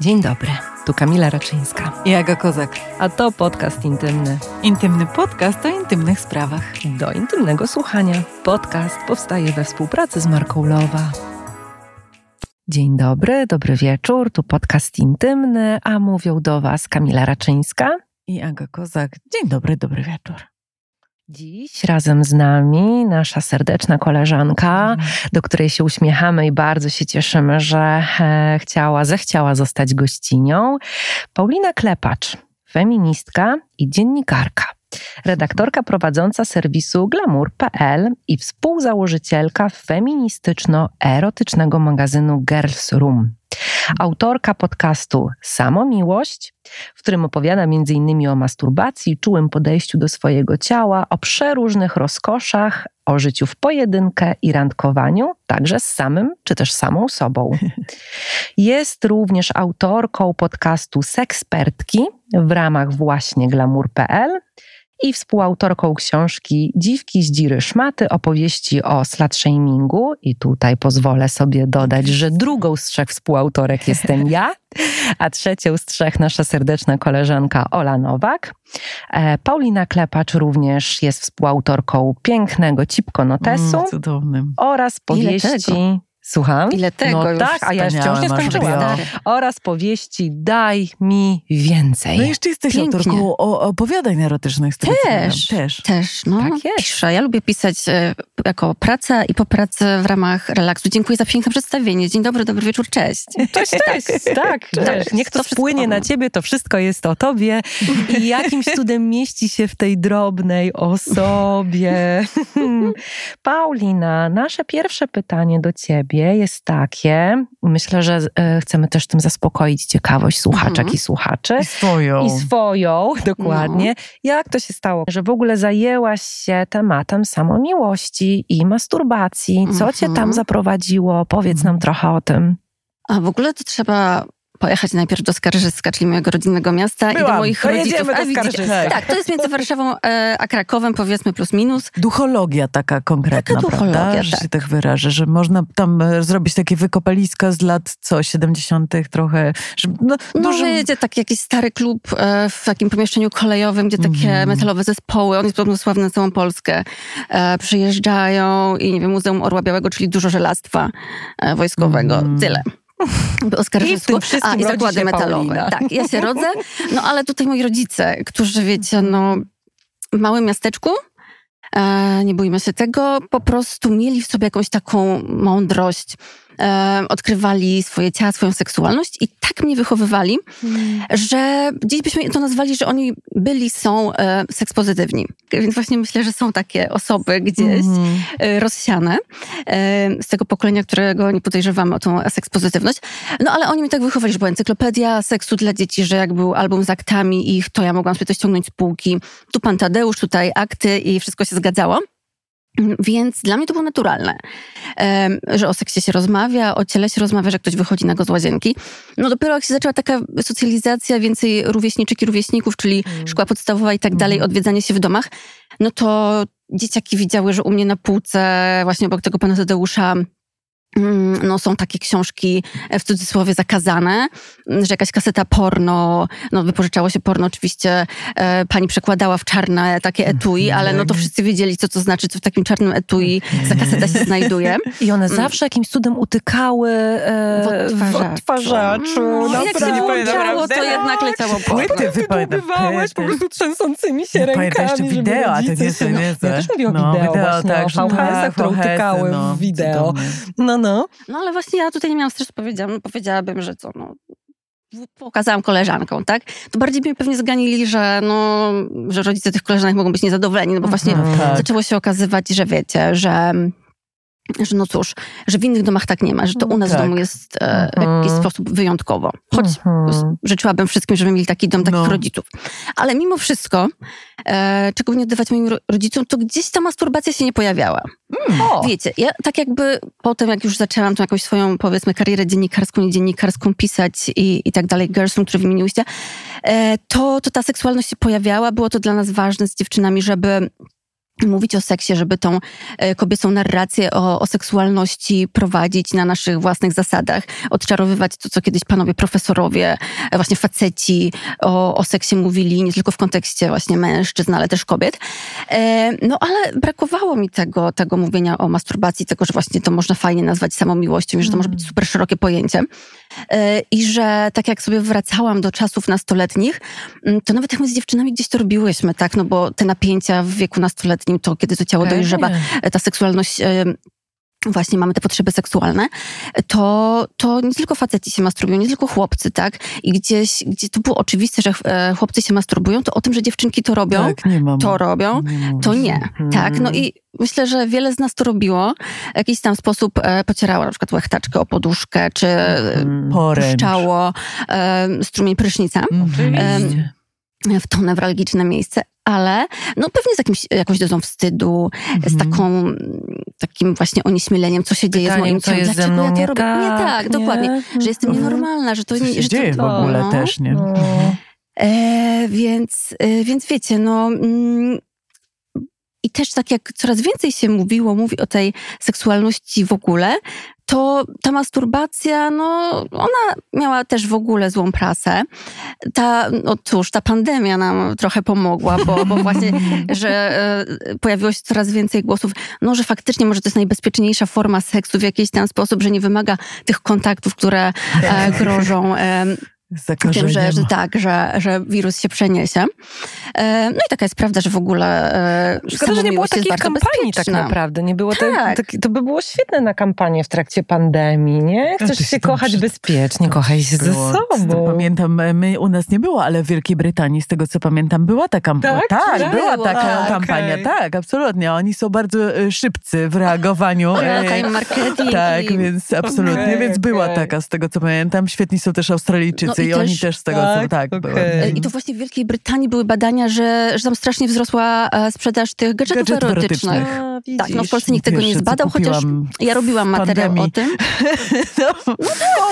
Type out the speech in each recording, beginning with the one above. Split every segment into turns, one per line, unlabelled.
Dzień dobry, tu Kamila Raczyńska.
I Aga Kozak.
A to podcast intymny.
Intymny podcast o intymnych sprawach.
Do intymnego słuchania. Podcast powstaje we współpracy z marką Lowa. Dzień dobry, dobry wieczór, tu podcast intymny, a mówią do Was Kamila Raczyńska
i Aga Kozak. Dzień dobry, dobry wieczór.
Dziś razem z nami nasza serdeczna koleżanka, mhm. do której się uśmiechamy i bardzo się cieszymy, że e, chciała, zechciała zostać gościnią. Paulina Klepacz, feministka i dziennikarka redaktorka prowadząca serwisu glamour.pl i współzałożycielka feministyczno-erotycznego magazynu Girls Room. Autorka podcastu Samomiłość, w którym opowiada m.in. o masturbacji, czułym podejściu do swojego ciała, o przeróżnych rozkoszach, o życiu w pojedynkę i randkowaniu, także z samym czy też samą sobą. Jest również autorką podcastu Sekspertki w ramach właśnie glamour.pl i współautorką książki Dziwki z Dziry Szmaty, opowieści o slutshamingu. I tutaj pozwolę sobie dodać, że drugą z trzech współautorek jestem ja, a trzecią z trzech nasza serdeczna koleżanka Ola Nowak. E, Paulina Klepacz również jest współautorką pięknego Cipko Notesu
mm, cudownym.
oraz powieści Słucham?
Ile tego
no
już
tak, a ja wciąż nie skończyłam. Oraz powieści Daj mi więcej.
No jeszcze jesteś Pięknie. autorką opowiadań erotycznych.
Też, też. Też, no. Tak jest. Piszę. Ja lubię pisać e, jako praca i po pracy w ramach relaksu. Dziękuję za piękne przedstawienie. Dzień dobry, dobry wieczór, cześć.
Cześć, cześć. tak, cześć. Niech to, to spłynie na ciebie, to wszystko jest o tobie i jakimś cudem mieści się w tej drobnej osobie. Paulina, nasze pierwsze pytanie do ciebie jest takie, myślę, że e, chcemy też tym zaspokoić ciekawość słuchaczek mhm. i słuchaczy.
I swoją.
I swoją, dokładnie. No. Jak to się stało, że w ogóle zajęłaś się tematem samomiłości i masturbacji? Co mhm. cię tam mhm. zaprowadziło? Powiedz nam mhm. trochę o tym.
A w ogóle to trzeba pojechać najpierw do Skarżyska, czyli mojego rodzinnego miasta
Byłam.
i do moich
to
rodziców.
A, widzicie,
tak, to jest między Warszawą e, a Krakowem, powiedzmy plus minus.
Duchologia taka konkretna, taka duchologia, prawda? Że tak. się tak wyrażę, że można tam e, zrobić takie wykopaliska z lat, co, 70 trochę. Że,
no, no dużym... wiecie, taki jakiś stary klub e, w takim pomieszczeniu kolejowym, gdzie takie mm. metalowe zespoły, on jest podobno sławny na całą Polskę, e, przyjeżdżają i nie wiem, Muzeum Orła Białego, czyli dużo żelastwa wojskowego. Mm. Tyle.
Oskarżysku,
a i zakłady metalowe.
Paulina.
Tak, ja się rodzę. No ale tutaj moi rodzice, którzy wiecie, no w małym miasteczku, e, nie bójmy się tego, po prostu mieli w sobie jakąś taką mądrość, e, odkrywali swoje ciała, swoją seksualność i tak mnie wychowywali, hmm. że dziś byśmy to nazwali, że oni byli, są e, sekspozytywni. Więc właśnie myślę, że są takie osoby gdzieś hmm. e, rozsiane e, z tego pokolenia, którego nie podejrzewamy o tą sekspozytywność. No ale oni mnie tak wychowali, że była encyklopedia seksu dla dzieci, że jak był album z aktami ich, to ja mogłam sobie to ściągnąć z półki. Tu pan Tadeusz, tutaj akty i wszystko się zgadzało. Więc dla mnie to było naturalne, że o seksie się rozmawia, o ciele się rozmawia, że ktoś wychodzi na go z łazienki. No dopiero jak się zaczęła taka socjalizacja, więcej rówieśniczek i rówieśników, czyli mm. szkoła podstawowa i tak dalej, mm. odwiedzanie się w domach, no to dzieciaki widziały, że u mnie na półce, właśnie obok tego pana Tadeusza, no, są takie książki e, w cudzysłowie zakazane, że jakaś kaseta porno, no wypożyczało się porno oczywiście, e, pani przekładała w czarne takie etui, ale no to wszyscy wiedzieli, co to znaczy, co w takim czarnym etui za kaseta się znajduje.
I one mm. zawsze jakimś cudem utykały e, w odtwarzaczu.
No, no, jak się włączało, to jednak leciało porno.
Płyty po prostu trzęsącymi się rękami.
Pamiętam jeszcze wideo, a to nie.
No, ja też mówię o no, wideo, wideo właśnie, tak, o VHS-ach, które utykały no, w wideo. No, no.
No ale właśnie ja tutaj nie miałam stresu, powiedziałam, no powiedziałabym, że co, no pokazałam koleżankom, tak? To bardziej mnie pewnie zganili, że, no, że rodzice tych koleżanek mogą być niezadowoleni, no bo właśnie mhm, tak. zaczęło się okazywać, że wiecie, że że no cóż, że w innych domach tak nie ma, że to u nas tak. w domu jest e, w jakiś mhm. sposób wyjątkowo. Choć mhm. życzyłabym wszystkim, żeby mieli taki dom, takich no. rodziców. Ale mimo wszystko, e, czego nie oddawać moim rodzicom, to gdzieś ta masturbacja się nie pojawiała. Mm. Wiecie, ja tak jakby potem, jak już zaczęłam tą jakąś swoją, powiedzmy, karierę dziennikarską, nie dziennikarską pisać i, i tak dalej, Gerson, który wymieniłyście, e, to, to ta seksualność się pojawiała. Było to dla nas ważne z dziewczynami, żeby mówić o seksie, żeby tą e, kobiecą narrację o, o, seksualności prowadzić na naszych własnych zasadach, odczarowywać to, co kiedyś panowie profesorowie, e, właśnie faceci o, o seksie mówili, nie tylko w kontekście właśnie mężczyzn, ale też kobiet. E, no ale brakowało mi tego, tego mówienia o masturbacji, tego, że właśnie to można fajnie nazwać samą miłością, że to może być mm. super szerokie pojęcie. I że tak jak sobie wracałam do czasów nastoletnich, mm, to nawet jak my z dziewczynami gdzieś to robiłyśmy, tak, no bo te napięcia w wieku nastoletnim to kiedy to ciało dojrzewa, e, ta seksualność właśnie mamy te potrzeby seksualne, to, to nie tylko faceci się masturbują, nie tylko chłopcy, tak? I gdzieś, gdzie to było oczywiste, że e, chłopcy się masturbują, to o tym, że dziewczynki to robią, tak, nie mam, to robią, nie to nie, hmm. tak? No i myślę, że wiele z nas to robiło. W jakiś tam sposób e, pocierało na przykład łechtaczkę o poduszkę, czy hmm. puszczało e, strumień prysznica.
Oczywiście
w to newralgiczne miejsce, ale no pewnie z jakimś, jakąś dozą wstydu, z mhm. taką, takim właśnie onieśmieleniem, co się dzieje
Pytaniem,
z moim
ciałem, dlaczego ja to
nie
robię. Tak,
nie tak, nie? dokładnie, że jestem mhm. nienormalna, że to
co
nie...
się
że
dzieje
to,
w ogóle no. też, nie? No.
E, więc, e, więc wiecie, no... Mm, i też tak jak coraz więcej się mówiło, mówi o tej seksualności w ogóle, to ta masturbacja, no, ona miała też w ogóle złą prasę. Ta, no cóż, ta pandemia nam trochę pomogła, bo, bo właśnie, że e, pojawiło się coraz więcej głosów, no, że faktycznie może to jest najbezpieczniejsza forma seksu w jakiś tam sposób, że nie wymaga tych kontaktów, które e, grożą e, tym, że, że tak, że, że wirus się przeniesie. E, no i taka jest prawda, że w ogóle
e, Szkoda, że nie było takiej kampanii tak naprawdę. Nie było tak. Te, to by było świetne na kampanię w trakcie pandemii, nie? Chcesz się kochać bezpiecznie, kochaj się ze sobą.
Pamiętam, e, my, u nas nie było, ale w Wielkiej Brytanii, z tego co pamiętam, była ta kampania. Tak, tak była taka tak, kampania. Okay. Tak, absolutnie. Oni są bardzo szybcy w reagowaniu.
marketing.
Tak, więc absolutnie. Okay, więc była taka, z tego co pamiętam. Świetni są też Australijczycy. No i, I oni też z tego tak, są, tak. Okay.
I to właśnie w Wielkiej Brytanii były badania, że, że tam strasznie wzrosła e, sprzedaż tych gadżetów, gadżetów erotycznych. erotycznych. tak, no w Polsce nikt tego nie zbadał, chociaż ja robiłam materiał pandemii. o tym.
no, no,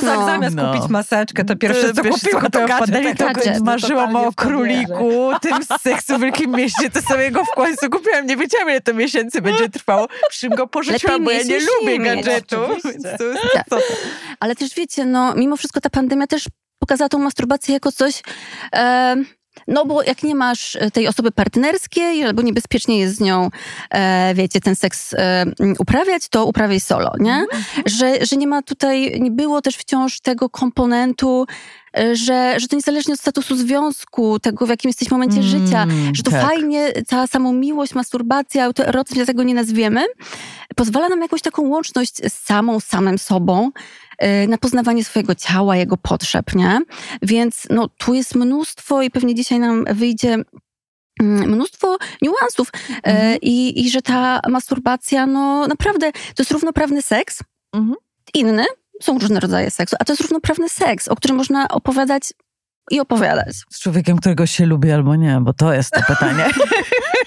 tak, no, zamiast no. kupić maseczkę, to pierwsze co kupiłam to gadżet.
gadżet. Marzyłam o króliku, tym seksu w Wielkim Mieście, to samego w końcu kupiłam. Nie wiedziałam, ile to miesięcy będzie trwało. Przy go porzuciłam, bo ja nie lubię gadżetu.
Tak. Ale też wiecie, no mimo wszystko ta pandemia też pokazała tą masturbację jako coś... E, no bo jak nie masz e, tej osoby partnerskiej, albo niebezpiecznie jest z nią, e, wiecie, ten seks e, uprawiać, to uprawiaj solo, nie? Mhm. Że, że nie ma tutaj, nie było też wciąż tego komponentu, e, że, że to niezależnie od statusu związku, tego w jakim jesteś momencie mm, życia, że to tak. fajnie, ta samą miłość, masturbacja, autoerotyzm, ja tego nie nazwiemy, pozwala nam jakąś taką łączność z samą, samym sobą, na poznawanie swojego ciała, jego potrzeb, nie? Więc no, tu jest mnóstwo i pewnie dzisiaj nam wyjdzie mm, mnóstwo niuansów y, mhm. i, i że ta masturbacja, no naprawdę, to jest równoprawny seks, mhm. inny, są różne rodzaje seksu, a to jest równoprawny seks, o którym można opowiadać i opowiadać.
Z człowiekiem, którego się lubi albo nie, bo to jest to pytanie.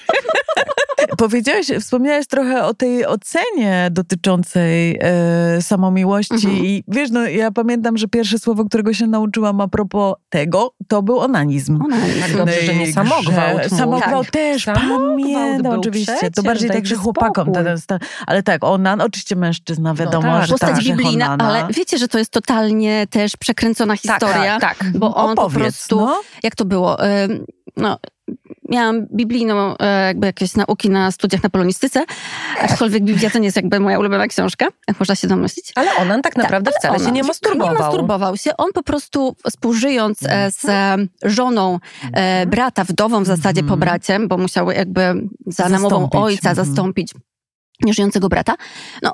Powiedziałeś, wspomniałeś trochę o tej ocenie dotyczącej e, samomiłości mhm. i wiesz, no ja pamiętam, że pierwsze słowo, którego się nauczyłam a propos tego, to był onanizm.
Onanizm. Tak dobrze, że nie samogwałt.
Samogwałt tak. też, pamiętam oczywiście. Przecież, to bardziej tak, że chłopakom. Ten, ale tak, onan, oczywiście mężczyzna, no wiadomo, no tak. że
Postać tak, biblijna, ale wiecie, że to jest totalnie też przekręcona tak, historia, tak, tak. bo on Opowiedz, po prostu, no. jak to było, no miałam biblijną e, jakby jakieś nauki na studiach na polonistyce, aczkolwiek Biblia to nie jest jakby moja ulubiona książka, jak można się domyślić.
Ale on tak naprawdę tak, wcale się nie masturbował.
Nie masturbował się. On po prostu współżyjąc e, z mhm. żoną e, mhm. brata, wdową w zasadzie po mhm. bracie, bo musiał jakby za namową ojca zastąpić nieżyjącego brata. No,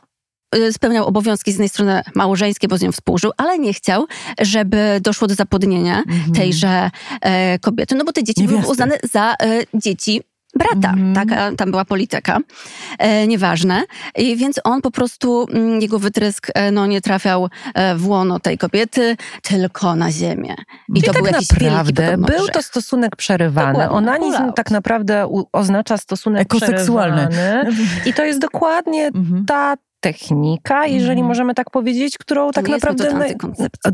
spełniał obowiązki z jednej strony małżeńskie, bo z nią współżył, ale nie chciał, żeby doszło do zapłodnienia mhm. tejże e, kobiety, no bo te dzieci Niewiasty. były uznane za e, dzieci brata, mm. tak? Tam była polityka, e, nieważne. I więc on po prostu, m, mm, jego wytrysk e, no, nie trafiał e, w łono tej kobiety, tylko na ziemię.
I, I to tak był jakiś naprawdę był to stosunek przerywany. Dokładnie, Onanizm tak naprawdę u, oznacza stosunek Ekoseksualny. przerywany. I to jest dokładnie -hmm. ta technika, jeżeli
Mhm.
możemy tak powiedzieć, którą
To
tak naprawdę...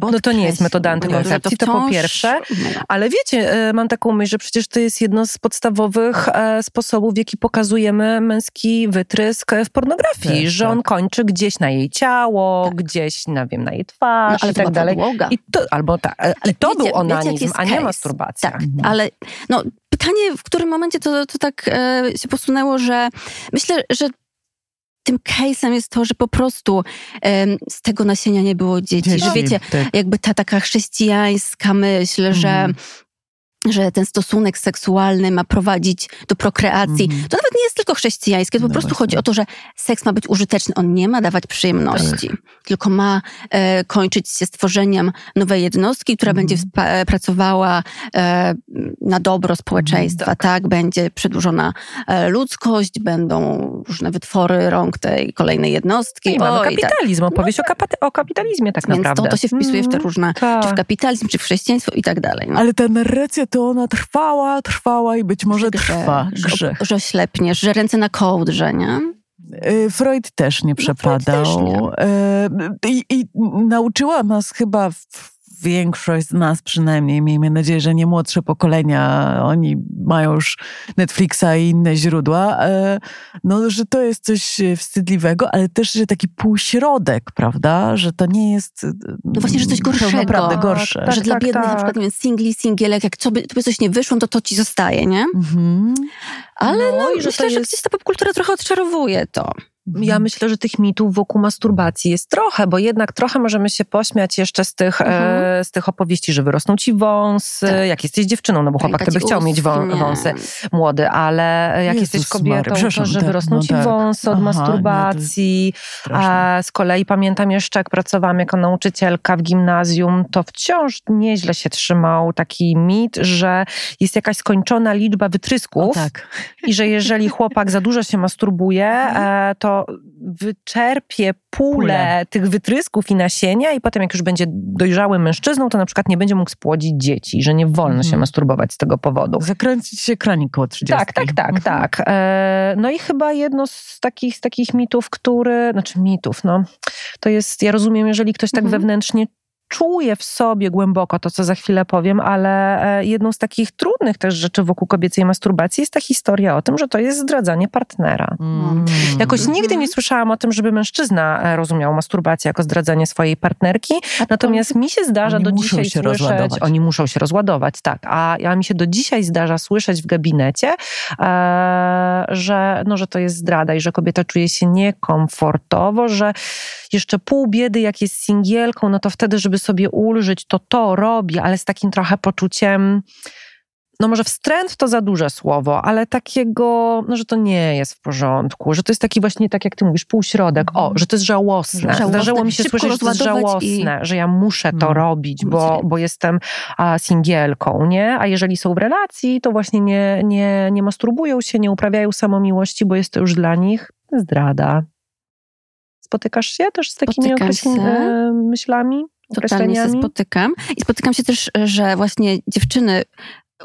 No to nie jest metoda antykoncepcji, to po
wciąż-
pierwsze. Ale wiecie, e, mam taką myśl, że przecież to jest jedno z podstawowych e, sposobów, w jaki pokazujemy męski wytrysk w pornografii,
Tak,
że on
tak.
kończy gdzieś na jej ciało,
Tak.
gdzieś, nie wiem, na jej twarz
No, ale
i
to
tak dalej.
podłoga.
I to, albo ta, e,
Ale
I to
wiecie-
był
wiecie,
onanizm,
jest
a nie
case?
masturbacja.
Tak, ale no, pytanie, w którym momencie to, to tak e, się posunęło, że myślę, że tym case'em jest to, że po prostu em, z tego nasienia nie było dzieci. Że wiecie,
tak.
jakby ta taka chrześcijańska myśl, że
Mhm.
Że ten stosunek seksualny ma prowadzić do prokreacji.
Mhm.
To nawet nie jest tylko chrześcijańskie, to po
No
prostu
właśnie.
chodzi o to, że seks ma być użyteczny. On nie ma dawać przyjemności, tylko ma e, kończyć się stworzeniem nowej jednostki, która
Mhm.
będzie e, pracowała e, na dobro społeczeństwa, tak. Będzie przedłużona e, ludzkość, będą różne wytwory rąk tej kolejnej jednostki.
I mamy
Oj, tak.
kapitalizm, opowieść o, kapita- o kapitalizmie tak
Więc
naprawdę.
to, to się wpisuje w te
Mm,
różne,
tak.
czy w kapitalizm, czy w chrześcijaństwo i tak dalej. No.
Ale ta narracja to ona trwała, trwała i być może
Grzech,
trwa.
że,
Grzech.
że oślepniesz, że ręce na kołdrze, nie?
Y, Freud też nie przepadał.
też nie.
Y, I, I nauczyła nas chyba w- większość z nas przynajmniej, miejmy nadzieję, że nie młodsze pokolenia, oni mają już Netflixa i inne źródła, y, no, że to jest coś y, wstydliwego, ale też, że taki półśrodek, prawda, że to nie jest y,
No właśnie, że coś gorszego.
naprawdę
Tak,
gorsze.
tak.
że dla biednych na przykład nie wiem, singli, singielek, jak co by, to by coś nie wyszło, to to ci zostaje, nie?
Mhm.
Ale
No
no,
i że
myślę,
to
że
jest-
gdzieś ta popkultura trochę odczarowuje to.
Ja myślę, że tych mitów wokół masturbacji jest trochę, bo jednak trochę możemy się pośmiać jeszcze z tych,
Mhm.
e, z tych opowieści, że wyrosną ci wąsy,
Tak.
jak jesteś dziewczyną, no bo chłopak to by
Pękać
chciał mieć wą,
nie.
wąsy młody, ale jak
Jezus
jesteś kobietą, to że
tak,
wyrosną
no
ci
tak.
wąsy od
Aha, nie,
masturbacji.
Straszne.
A z kolei pamiętam jeszcze, jak pracowałam jako nauczycielka w gimnazjum, to wciąż nieźle się trzymał taki mit, że jest jakaś skończona liczba wytrysków
O, tak.
i że jeżeli chłopak za dużo się masturbuje, e, to wyczerpie pulę tych wytrysków i nasienia i potem jak już będzie dojrzałym mężczyzną, to na przykład nie będzie mógł spłodzić dzieci, że nie wolno się
Mhm.
masturbować z tego powodu.
Zakręcić się kranik koło 30.
Tak, tak, tak,
Mhm.
tak. E, no i chyba jedno z takich, z takich mitów, który, znaczy mitów, no, to jest, ja rozumiem, jeżeli ktoś tak
Mhm.
wewnętrznie czuje w sobie głęboko to, co za chwilę powiem, ale e, jedną z takich trudnych też rzeczy wokół kobiecej masturbacji jest ta historia o tym, że to jest zdradzanie partnera.
Mm.
Jakoś nigdy nie słyszałam o tym, żeby mężczyzna e, rozumiał masturbację jako zdradzanie swojej partnerki. Natomiast mi się zdarza
Oni
do dzisiaj słyszeć,
rozładować.
oni muszą się rozładować, tak. A ja mi się do dzisiaj zdarza słyszeć w gabinecie, e, że, no, że to jest zdrada i że kobieta czuje się niekomfortowo, że jeszcze pół biedy, jak jest singielką, no to wtedy, żeby sobie ulżyć, to to robi, ale z takim trochę poczuciem no może wstręt to za duże słowo, ale takiego, no że to nie jest w porządku, że to jest taki właśnie, tak jak ty mówisz, półśrodek. O, że to jest żałosne.
Żałosne.
Zdarzyło mi się
Szybko
słyszeć, że to jest
rozładować i-
żałosne, że ja muszę to
Mm.
robić, bo, bo jestem a, singielką, nie? A jeżeli są w relacji, to właśnie nie, nie, nie masturbują się, nie uprawiają samomiłości, bo jest to już dla nich zdrada. Spotykasz się też z takimi określ- e, myślami?
Totalnie się spotykam. I spotykam się też, że właśnie dziewczyny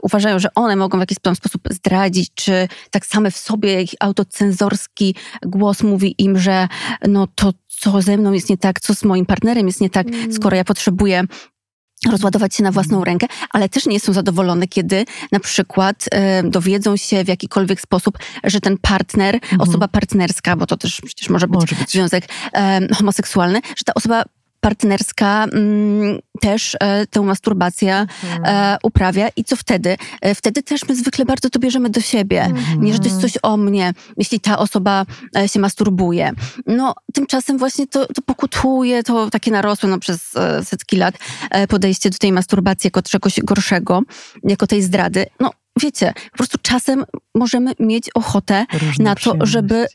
uważają, że one mogą w jakiś tam sposób zdradzić, czy tak same w sobie ich autocenzorski głos mówi im, że no to co ze mną jest nie tak, co z moim partnerem jest nie tak,
Mm.
skoro ja potrzebuję rozładować się na własną rękę, ale też nie są zadowolone, kiedy na przykład e, dowiedzą się w jakikolwiek sposób, że ten partner,
Mhm.
osoba partnerska, bo to też przecież może być
Może być.
związek e, homoseksualny, że ta osoba partnerska mm, też e, tę masturbację
Mhm.
e, uprawia i co wtedy? E, wtedy też my zwykle bardzo to bierzemy do siebie. Nie, że to jest coś o mnie, jeśli ta osoba e, się masturbuje. No, tymczasem właśnie to, to pokutuje, to takie narosłe no, przez e, setki lat e, podejście do tej masturbacji jako czegoś gorszego, jako tej zdrady. No, wiecie, po prostu czasem możemy mieć ochotę
Różne
na to, żeby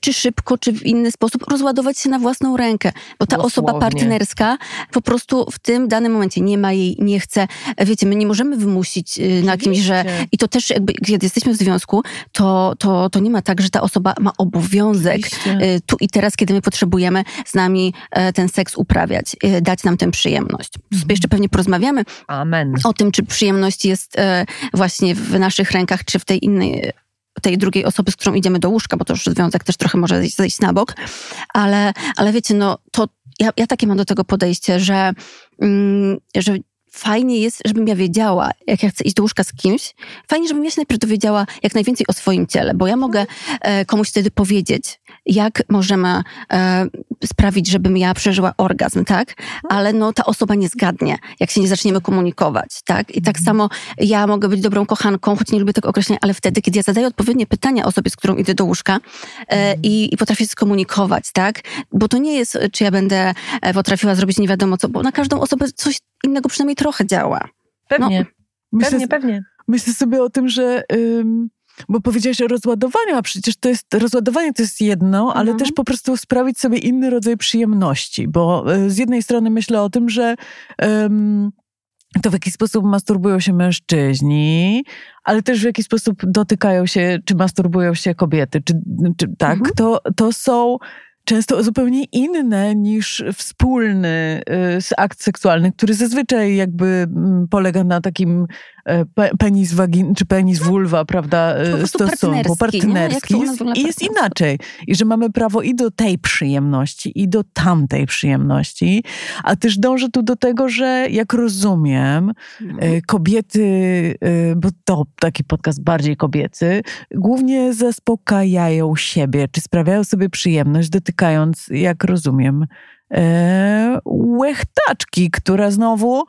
czy szybko, czy w inny sposób rozładować się na własną rękę. Bo ta osoba
Dosłownie.
partnerska po prostu w tym danym momencie nie ma jej, nie chce. Wiecie, my nie możemy wymusić y, na kimś, że...
Oczywiście.
I to też jakby, kiedy jesteśmy w związku, to, to, to nie ma tak, że ta osoba ma obowiązek
Oczywiście.
y, tu i teraz, kiedy my potrzebujemy z nami e, ten seks uprawiać, y, dać nam tę przyjemność.
Mhm.
Sobie jeszcze pewnie porozmawiamy
Amen.
o tym, czy przyjemność jest e, właśnie w naszych rękach, czy w tej innej tej drugiej osoby, z którą idziemy do łóżka, bo to już związek też trochę może zejść, na bok, ale, ale wiecie, no to ja, ja takie mam do tego podejście, że, mm, że fajnie jest, żebym ja wiedziała, jak ja chcę iść do łóżka z kimś, fajnie, żebym ja się najpierw dowiedziała jak najwięcej o swoim ciele, bo ja mogę e, komuś wtedy powiedzieć, jak możemy e, sprawić, żebym ja przeżyła orgazm, tak? Ale no ta osoba nie zgadnie, jak się nie zaczniemy komunikować, tak? I tak samo ja mogę być dobrą kochanką, choć nie lubię tego określenia, ale wtedy, kiedy ja zadaję odpowiednie pytania osobie, z którą idę do łóżka e, i, i potrafię się skomunikować, tak? Bo to nie jest, czy ja będę e, potrafiła zrobić nie wiadomo co, bo na każdą osobę coś innego przynajmniej trochę działa.
Pewnie,
Myślę,
pewnie, pewnie.
myślę sobie o tym, że... Ym, bo powiedziałaś o rozładowaniu, a przecież to jest, rozładowanie to jest jedno, ale
Mhm.
też po prostu sprawić sobie inny rodzaj przyjemności, bo y, z jednej strony myślę o tym, że ym, to w jaki sposób masturbują się mężczyźni, ale też w jaki sposób dotykają się, czy masturbują się kobiety, czy, czy tak,
Mhm.
to, to są często zupełnie inne niż wspólny y, akt seksualny, który zazwyczaj jakby mm, polega na takim e, pe- penis wagin, czy penis vulva, prawda,
Po
e,
prostu
stosunku
partnerski, nas
jest, jest inaczej. I że mamy prawo i do tej przyjemności, i do tamtej przyjemności, a też dążę tu do tego, że jak rozumiem, E, Kobiety, e, bo to taki podcast bardziej kobiecy, głównie zaspokajają siebie, czy sprawiają sobie przyjemność, dotykając, jak rozumiem, e, łechtaczki, która znowu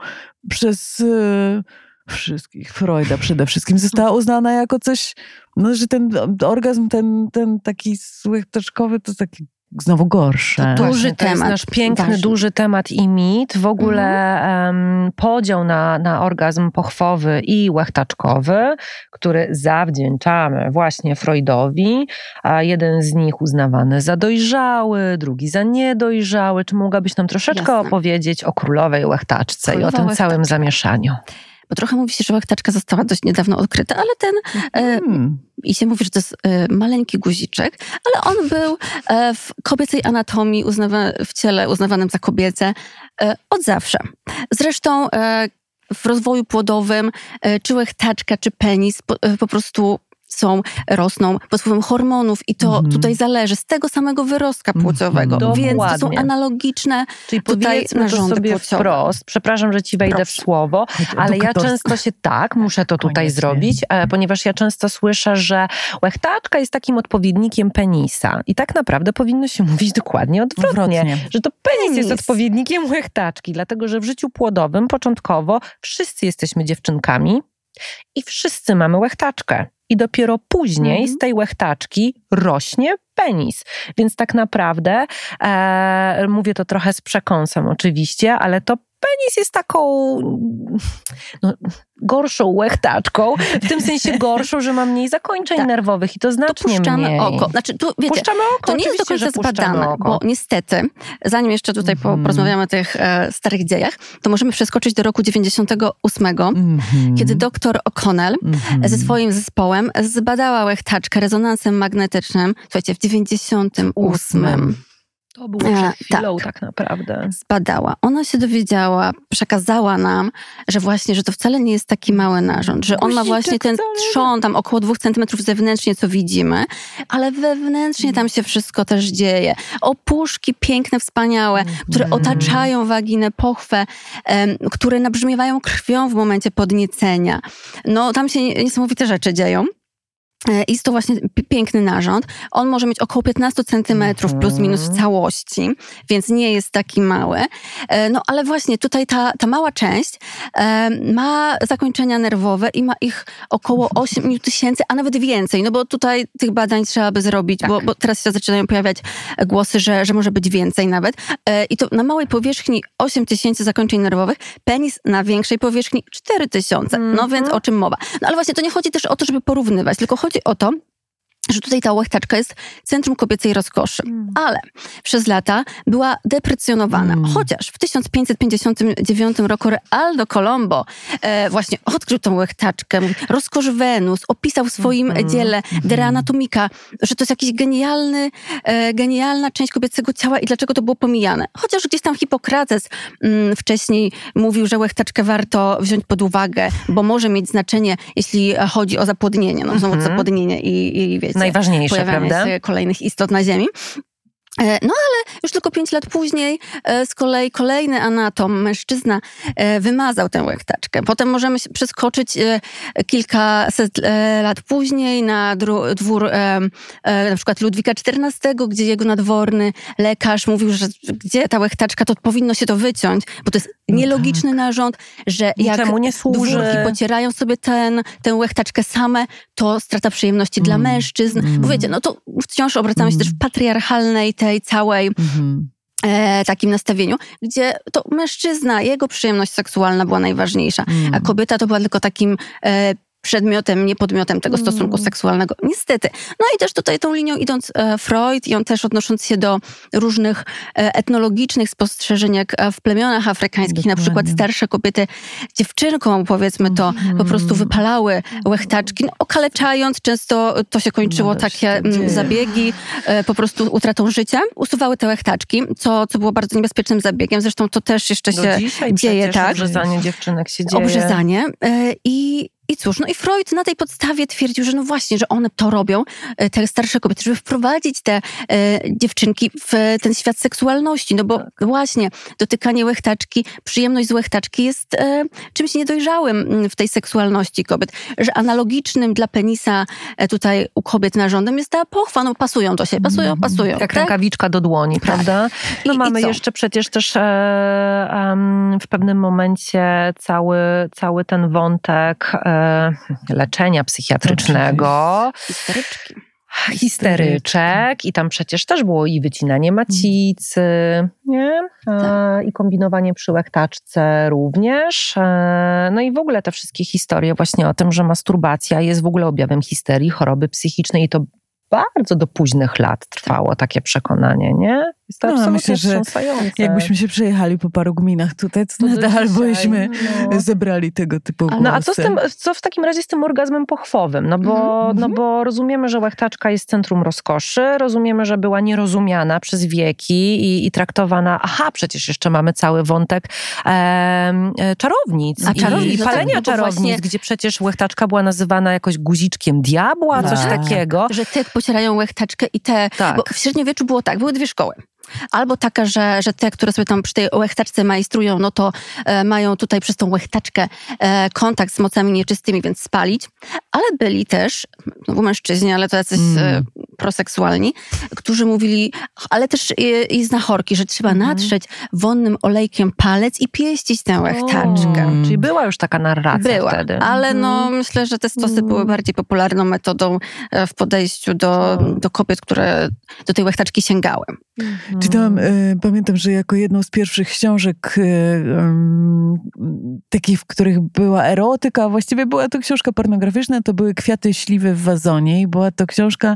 przez e, wszystkich, Freuda przede wszystkim, została uznana jako coś, no, że ten orgazm, ten, ten taki łechtaczkowy, to taki znowu gorsze.
To duży
Właśnie, to jest
temat,
nasz piękny,
ważny.
duży temat i mit. W ogóle
Mhm.
em, podział na, na orgazm pochwowy i łechtaczkowy, który zawdzięczamy właśnie Freudowi, a jeden z nich uznawany za dojrzały, drugi za niedojrzały. Czy mogłabyś nam troszeczkę
Jasne.
opowiedzieć o królowej łechtaczce i o
Królowa
tym całym
łechtaczka.
zamieszaniu?
Bo trochę mówi się, że łechtaczka została dość niedawno odkryta, ale ten e,
Hmm.
i się mówi, że to jest e, maleńki guziczek, ale on był e, w kobiecej anatomii, uznawa, w ciele uznawanym za kobiece od zawsze. Zresztą w rozwoju płodowym czy łechtaczka, czy penis po, po prostu są, rosną pod wpływem hormonów i to
Mhm.
tutaj zależy z tego samego wyrostka płciowego.
Mhm.
Więc to są analogiczne
Czyli
Tutaj
powiedzmy to
narządy
sobie
płciowe.
wprost. Przepraszam, że ci wejdę w
Proszę.
słowo, ale ja często się tak, muszę to tutaj
Koniecznie.
zrobić, e, ponieważ ja często słyszę, że łechtaczka jest takim odpowiednikiem penisa. I tak naprawdę powinno się mówić dokładnie odwrotnie.
Odwrotnie.
Że to penis, jest
Penis.
odpowiednikiem łechtaczki, dlatego że w życiu płodowym początkowo wszyscy jesteśmy dziewczynkami i wszyscy mamy łechtaczkę. I dopiero później
Mhm.
z tej łechtaczki rośnie penis. Więc tak naprawdę, e, mówię to trochę z przekąsem oczywiście, ale to penis jest taką no, gorszą łechtaczką, w tym sensie gorszą, że ma mniej zakończeń
Tak.
nerwowych i to znacznie
puszczamy
mniej.
oko. Znaczy, tu, wiecie,
Puszczamy oko,
To nie jest do końca zbadane,
oko.
bo niestety, zanim jeszcze tutaj po,
Mhm.
porozmawiamy o tych e, starych dziejach, to możemy przeskoczyć do roku 98,
Mhm.
kiedy doktor O'Connell
Mhm.
ze swoim zespołem zbadała łechtaczkę rezonansem magnetycznym, słuchajcie, w 98.
To było przed
E,
chwilą tak. naprawdę.
Zbadała. Ona się dowiedziała, przekazała nam, że właśnie, że to wcale nie jest taki mały narząd, że on ma właśnie ten
wcale nie.
trzon tam około dwóch centymetrów zewnętrznie, co widzimy, ale wewnętrznie tam się wszystko też dzieje. Opuszki piękne, wspaniałe, które
Mhm.
otaczają waginę, pochwę, em, które nabrzmiewają krwią w momencie podniecenia. No tam się niesamowite rzeczy dzieją. E, Jest to właśnie pi- piękny narząd. On może mieć około 15 centymetrów
Mhm.
plus minus w całości, więc nie jest taki mały. E, No ale właśnie tutaj ta, ta mała część e, ma zakończenia nerwowe i ma ich około 8 tysięcy, a nawet więcej. No bo tutaj tych badań trzeba by zrobić,
Tak.
bo, bo teraz się zaczynają pojawiać głosy, że, że może być więcej nawet. I to na małej powierzchni 8 tysięcy zakończeń nerwowych, penis na większej powierzchni 4 tysiące. No
Mhm.
więc o czym mowa? No ale właśnie to nie chodzi też o to, żeby porównywać, tylko chodzi o to, że tutaj ta łechtaczka jest centrum kobiecej rozkoszy. Mm. Ale przez lata była deprecjonowana. Mm. Chociaż w 1559 roku Realdo Colombo e, właśnie odkrył tą łechtaczkę. Rozkosz Wenus opisał w swoim mm. dziele De mm. Anatomica, że to jest jakiś genialny, e, genialna część kobiecego ciała i dlaczego to było pomijane. Chociaż gdzieś tam Hipokrates mm, wcześniej mówił, że łechtaczkę warto wziąć pod uwagę, bo może mieć znaczenie, jeśli chodzi o zapłodnienie. No znowu mm -hmm. zapłodnienie i, i wiecie,
Najważniejsze,
pojawianie
prawda?
się kolejnych istot na Ziemi. E, no ale już tylko pięć lat później e, z kolei kolejny anatom, mężczyzna, e, wymazał tę łechtaczkę. Potem możemy przeskoczyć kilkaset lat później na dwór na przykład Ludwika XIV, gdzie jego nadworny lekarz mówił, że gdzie ta łechtaczka, to powinno się to wyciąć, bo to jest no nielogiczny tak. narząd, że jak
nie służy.
pocierają sobie ten, tę łechtaczkę same, to strata przyjemności mm. dla mężczyzn. Mm. Bo wiecie, no to wciąż obracamy się mm. też w patriarchalnej tej całej mm takim nastawieniu, gdzie to mężczyzna, jego przyjemność seksualna była najważniejsza, mm. a kobieta to była tylko takim e, przedmiotem, nie podmiotem tego stosunku mm. seksualnego. Niestety. No i też tutaj tą linią idąc e, Freud i on też odnosząc się do różnych e, etnologicznych spostrzeżeń, jak e, w plemionach afrykańskich, Dokładnie. na przykład starsze kobiety dziewczynką, powiedzmy to, mm. po prostu wypalały łechtaczki, no, okaleczając, często to się kończyło no takie mm, zabiegi, po prostu utratą życia. Usuwały te łechtaczki, co, co było bardzo niebezpiecznym zabiegiem. Zresztą to też jeszcze do się dzieje, tak?
Obrzezanie dziewczynek się dzieje.
Obrzezanie. I i cóż, no i Freud na tej podstawie twierdził, że no właśnie, że one to robią, e, te starsze kobiety, żeby wprowadzić te e, dziewczynki w ten świat seksualności. No bo tak. właśnie dotykanie łechtaczki, przyjemność z łechtaczki jest e, czymś niedojrzałym w tej seksualności kobiet. Że analogicznym dla penisa e, tutaj u kobiet narządem jest ta pochwa. No pasują do siebie, pasują, mm, pasują.
Jak tak? rękawiczka do dłoni, tak. prawda? No I, mamy i jeszcze przecież też e, w pewnym momencie cały, cały ten wątek e, leczenia psychiatrycznego.
Histeryczki.
Histeryczek i tam przecież też było i wycinanie macicy, nie? Tak. i kombinowanie przy łechtaczce również. E, no i w ogóle te wszystkie historie właśnie o tym, że masturbacja jest w ogóle objawem histerii, choroby psychicznej i to bardzo do późnych lat trwało takie przekonanie, nie?
Jest to no, myślę, że jakbyśmy się przejechali po paru gminach tutaj, to, to nadal byśmy no. zebrali tego typu głosy.
No a co, z tym, co w takim razie z tym orgazmem pochwowym? No bo, mm -hmm. no bo rozumiemy, że łechtaczka jest centrum rozkoszy, rozumiemy, że była nierozumiana przez wieki i, i traktowana, aha, przecież jeszcze mamy cały wątek e, czarownic,
a czarownic
i, i palenia no czarownic, właśnie... gdzie przecież łechtaczka była nazywana jakoś guziczkiem diabła, tak. coś takiego.
Że te pocierają łechtaczkę i te, tak. bo w średniowieczu było tak, były dwie szkoły. Albo taka, że, że te, które sobie tam przy tej łechtaczce majstrują, no to e, mają tutaj przez tą łechtaczkę e, kontakt z mocami nieczystymi, więc spalić. Ale byli też, no mężczyźni, ale to jacyś mm. e, proseksualni, którzy mówili, ale też i, i znachorki, że trzeba mm. natrzeć wonnym olejkiem palec i pieścić tę łechtaczkę.
O, czyli była już taka narracja
była,
wtedy.
ale no mm. myślę, że te stosy były mm. bardziej popularną metodą e, w podejściu do, do kobiet, które do tej łechtaczki sięgały.
Mhm. Czytałam, y, pamiętam, że jako jedną z pierwszych książek y, takich, w których była erotyka, a właściwie była to książka pornograficzna, to były Kwiaty śliwy w wazonie i była to książka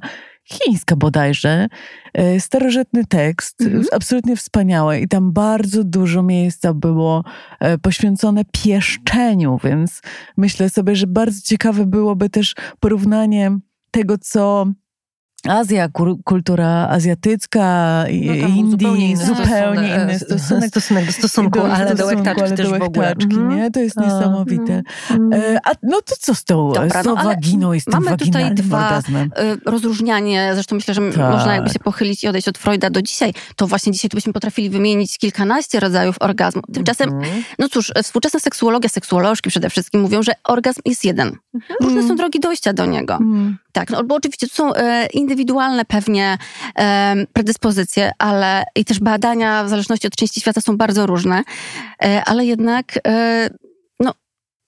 chińska bodajże, y, starożytny tekst, mhm. absolutnie wspaniały i tam bardzo dużo miejsca było poświęcone pieszczeniu, więc myślę sobie, że bardzo ciekawe byłoby też porównanie tego, co Azja, kultura azjatycka, no Indii, zupełnie inny, zupełnie inny
stosunek, stosunek do stosunku, do, ale do łechtaczki też w ogóle.
Mhm. nie? To jest A, niesamowite. Mm. A no to co z tą, Dobra, z tą no, waginą i z tym
Mamy tutaj dwa
orgazmem?
Rozróżnianie, zresztą myślę, że tak. można jakby się pochylić i odejść od Freuda do dzisiaj, to właśnie dzisiaj tu byśmy potrafili wymienić kilkanaście rodzajów orgazmu. Tymczasem, mm. no cóż, współczesna seksuologia, seksuolożki przede wszystkim mówią, że orgazm jest jeden. Mhm. Różne są drogi dojścia do niego. Tak, no bo oczywiście to są e, indywidualne pewnie e, predyspozycje, ale i też badania w zależności od części świata są bardzo różne, e, ale jednak no,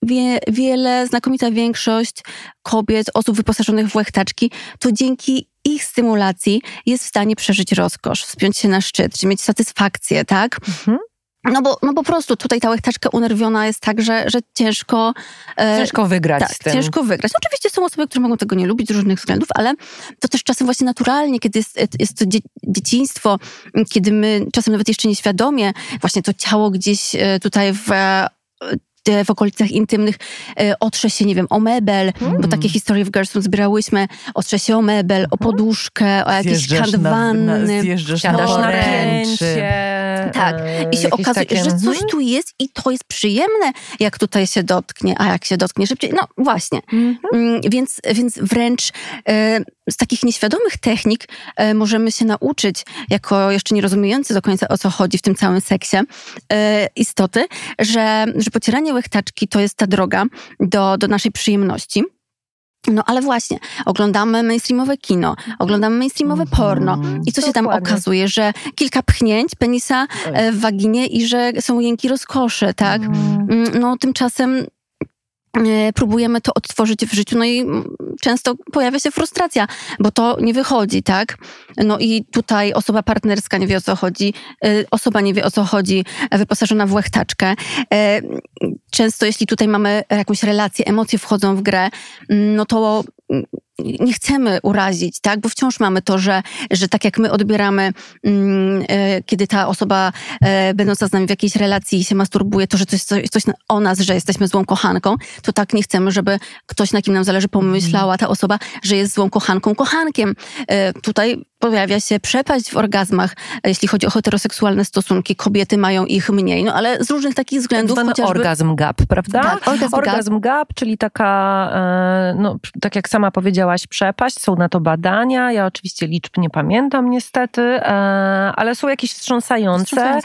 wie, wiele, znakomita większość kobiet, osób wyposażonych w łechtaczki, to dzięki ich stymulacji jest w stanie przeżyć rozkosz, wspiąć się na szczyt, czy mieć satysfakcję, tak? Mhm. No bo, no po prostu tutaj ta łechtaczka unerwiona jest tak, że, że ciężko...
e, ciężko wygrać
tak,
z tym.
ciężko wygrać. Oczywiście są osoby, które mogą tego nie lubić z różnych względów, ale to też czasem właśnie naturalnie, kiedy jest, jest to dzie dzieciństwo, kiedy my czasem nawet jeszcze nieświadomie właśnie to ciało gdzieś e, tutaj w w okolicach intymnych e, otrze się, nie wiem, o mebel, mm. bo takie historie w Gerson zbierałyśmy, otrze się o mebel, o poduszkę, o jakiś kant wanny.
Zjeżdżasz na, na
ręcie.
Tak. I się okazuje, takie... że coś tu jest i to jest przyjemne, jak tutaj się dotknie, a jak się dotknie szybciej. No właśnie. Mm -hmm. Więc, więc wręcz e, z takich nieświadomych technik e, możemy się nauczyć, jako jeszcze nie rozumiejący do końca o co chodzi w tym całym seksie, e, istoty, że, że pocieranie łechtaczki to jest ta droga do, do naszej przyjemności. No ale właśnie, oglądamy mainstreamowe kino, oglądamy mainstreamowe mhm. porno i co się tam okazuje, że kilka pchnięć penisa e, w waginie i że są jęki rozkoszy, tak? Mhm. Mm, no tymczasem próbujemy to odtworzyć w życiu, no i często pojawia się frustracja, bo to nie wychodzi, tak? No i tutaj osoba partnerska nie wie o co chodzi, e, osoba nie wie o co chodzi, wyposażona w łechtaczkę. E, często jeśli tutaj mamy jakąś relację, emocje wchodzą w grę, no to nie chcemy urazić, tak? Bo wciąż mamy to, że, że tak jak my odbieramy, mm, e, kiedy ta osoba e, będąca z nami w jakiejś relacji się masturbuje, to, że coś, coś, coś o nas, że jesteśmy złą kochanką, to tak nie chcemy, żeby ktoś, na kim nam zależy, pomyślała ta osoba, że jest złą kochanką, kochankiem. E, tutaj pojawia się przepaść w orgazmach, jeśli chodzi o heteroseksualne stosunki. Kobiety mają ich mniej, no ale z różnych takich względów.
Tak chociażby... orgazm gap, prawda?
Tak, orgazm,
orgazm gap. gap, czyli taka, no, tak jak sama przepaść. Są na to badania. Ja oczywiście liczb nie pamiętam niestety, ale są jakieś wstrząsające.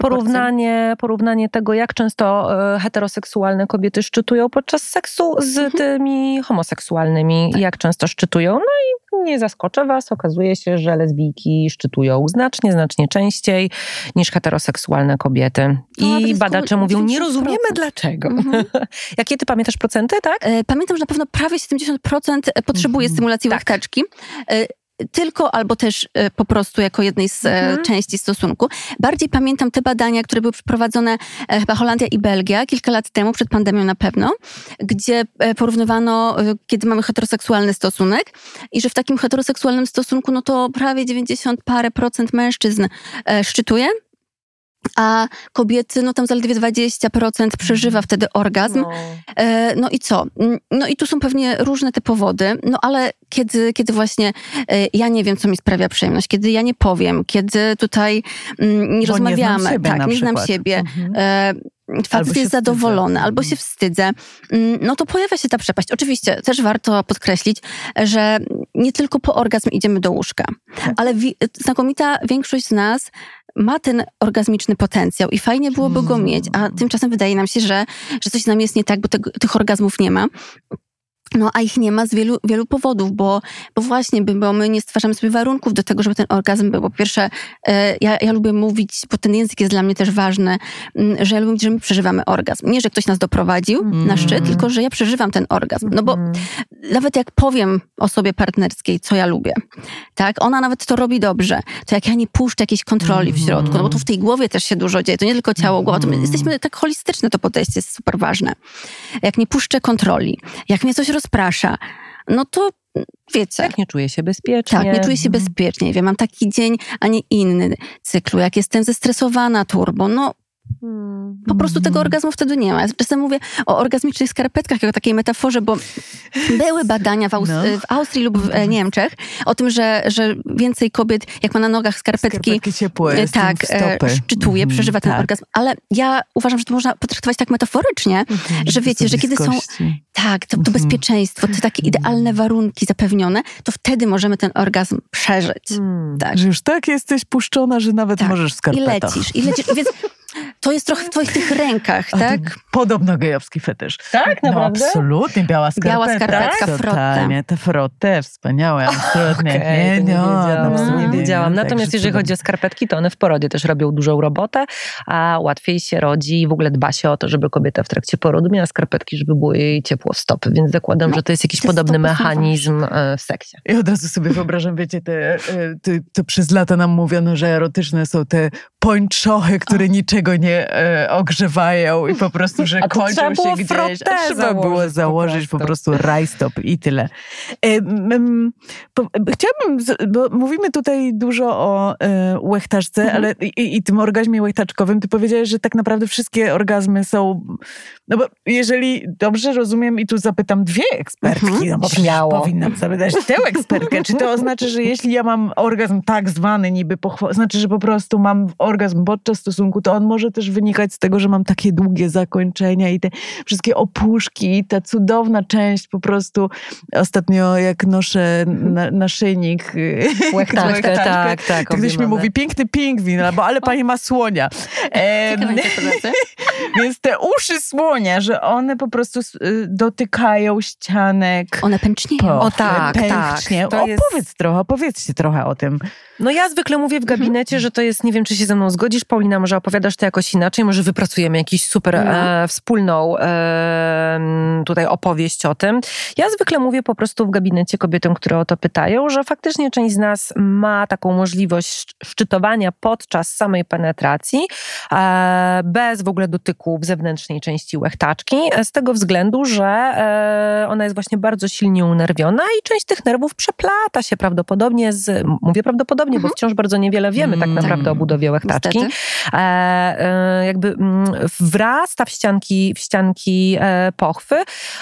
Porównanie, porównanie tego, jak często e, heteroseksualne kobiety szczytują podczas seksu z mhm. tymi homoseksualnymi, tak. jak często szczytują. No i nie zaskoczę Was, okazuje się, że lesbijki szczytują znacznie, znacznie częściej niż heteroseksualne kobiety. No, I badacze mówią, nie rozumiemy dlaczego. Mhm. Jakie ty pamiętasz procenty, tak?
E, pamiętam, że na pewno prawie 70% potrzebuje mhm. stymulacji tak. łechtaczki. Tylko albo też e, po prostu jako jednej z e, mhm. części stosunku. Bardziej pamiętam te badania, które były przeprowadzone e, chyba Holandia i Belgia kilka lat temu, przed pandemią na pewno, gdzie porównywano, kiedy mamy heteroseksualny stosunek i że w takim heteroseksualnym stosunku, no to prawie 90 parę procent mężczyzn szczytuje a kobiety, no tam zaledwie 20% przeżywa wtedy orgazm. No. E, no. i co? No i tu są pewnie różne te powody, no ale kiedy, kiedy właśnie e, ja nie wiem, co mi sprawia przyjemność, kiedy ja nie powiem, kiedy tutaj mm, nie Bo rozmawiamy,
nie
tak,
nie
znam siebie, mhm. E, facet jest zadowolony, wstydzę. albo się mhm. wstydzę, mm, no to pojawia się ta przepaść. Oczywiście też warto podkreślić, że nie tylko po orgazm idziemy do łóżka, tak. ale wi- znakomita większość z nas ma ten orgazmiczny potencjał i fajnie byłoby go mieć, a tymczasem wydaje nam się, że, że coś nam jest nie tak, bo te, tych orgazmów nie ma. No, a ich nie ma z wielu, wielu powodów, bo, bo właśnie, bo my nie stwarzamy sobie warunków do tego, żeby ten orgazm był. Po pierwsze, e, ja, ja lubię mówić, bo ten język jest dla mnie też ważny, mm, że ja lubię mówić, że my przeżywamy orgazm. Nie, że ktoś nas doprowadził mm. na szczyt, tylko że ja przeżywam ten orgazm. No bo mm. nawet jak powiem osobie partnerskiej, co ja lubię, tak, ona nawet to robi dobrze, to jak ja nie puszczę jakiejś kontroli w środku, no bo tu w tej głowie też się dużo dzieje, to nie tylko ciało, głowa, to my jesteśmy tak holistyczne, to podejście jest super ważne. Jak nie puszczę kontroli, jak mnie coś rozprasza, no to wiecie.
Jak nie czuję się bezpiecznie.
Tak, nie czuję się mhm. bezpiecznie. Wiem, mam taki dzień, a nie inny cyklu. Jak jestem zestresowana turbo, no po prostu tego orgazmu wtedy nie ma. Ja czasem mówię o orgazmicznych skarpetkach, jako takiej metaforze, bo były badania w, Aust no. w Austrii lub w mhm. Niemczech o tym, że, że więcej kobiet, jak ma na nogach skarpetki,
skarpetki ciepłe,
tak, e, szczytuje, mm, przeżywa ten tak. orgazm. Ale ja uważam, że to można potraktować tak metaforycznie, mm, że wiecie, że kiedy są tak, to, to mm. bezpieczeństwo, te takie idealne warunki zapewnione, to wtedy możemy ten orgazm przeżyć.
Mm. Tak. Że już tak jesteś puszczona, że nawet tak. możesz w skarpetach.
I lecisz, i lecisz. Więc to jest trochę w twoich tych rękach, tak?
Podobno gejowski fetysz.
Tak,
no, naprawdę? No, absolutnie, biała skarpetka.
Biała skarpetka, tak?
Totalnie, te frotte, wspaniałe, absolutnie.
Okay, nie, nie, wiedziałam. nie wiedziałam. Natomiast jeżeli chodzi o skarpetki, to one w porodzie też robią dużą robotę, a łatwiej się rodzi i w ogóle dba się o to, żeby kobieta w trakcie porodu miała skarpetki, żeby było jej ciepło w stopy, więc zakładam,
No,
że to jest jakiś podobny mechanizm e, w seksie.
Ja od razu sobie wyobrażam, wiecie, te, e, te, to przez lata nam mówiono, że erotyczne są te pończochy, które niczego nie e, ogrzewają i po prostu, że
A
kończą się gdzieś. A trzeba było
założyć po
założyć po
prostu.
prostu rajstop i tyle. E, m, po, chciałabym, bo mówimy tutaj dużo o e, łechtaczce,
Mhm.
ale i, i tym orgazmie łechtaczkowym, ty powiedziałeś, że tak naprawdę wszystkie orgazmy są, no bo jeżeli dobrze rozumiem i tu zapytam dwie ekspertki,
Mhm.
no bo
Śmiało.
powinnam zapytać tę ekspertkę, czy to oznacza, że jeśli ja mam orgazm tak zwany niby pochwa- znaczy, że po prostu mam orgazm podczas stosunku, to on może też wynikać z tego, że mam takie długie zakończenia i te wszystkie opuszki i ta cudowna część po prostu ostatnio jak noszę na, naszyjnik
Łechtaczkę, tak, tak.
to ktoś mi mówi piękny pingwin, albo ale pani ma słonia.
Interpretacja.
więc te uszy słonia, że one po prostu y, dotykają ścianek.
One pęcznieją.
O tak,
pęcznie.
tak. To jest-
Opowiedz trochę, opowiedzcie trochę o tym.
No ja zwykle mówię w gabinecie, że to jest, nie wiem czy się ze mną zgodzisz, Paulina, może opowiadasz to jakoś inaczej, może wypracujemy jakiś super
No.
e, wspólną e, tutaj opowieść o tym. Ja zwykle mówię po prostu w gabinecie kobietom, które o to pytają, że faktycznie część z nas ma taką możliwość szc- szczytowania podczas samej penetracji, e, bez w ogóle dotyku w zewnętrznej części łechtaczki, e, z tego względu, że e, ona jest właśnie bardzo silnie unerwiona i część tych nerwów przeplata się prawdopodobnie z, mówię prawdopodobnie, bo wciąż bardzo niewiele wiemy tak
Mm.
naprawdę o budowie łechtaczki. E, e, jakby mm, wrasta w ścianki, w ścianki e, pochwy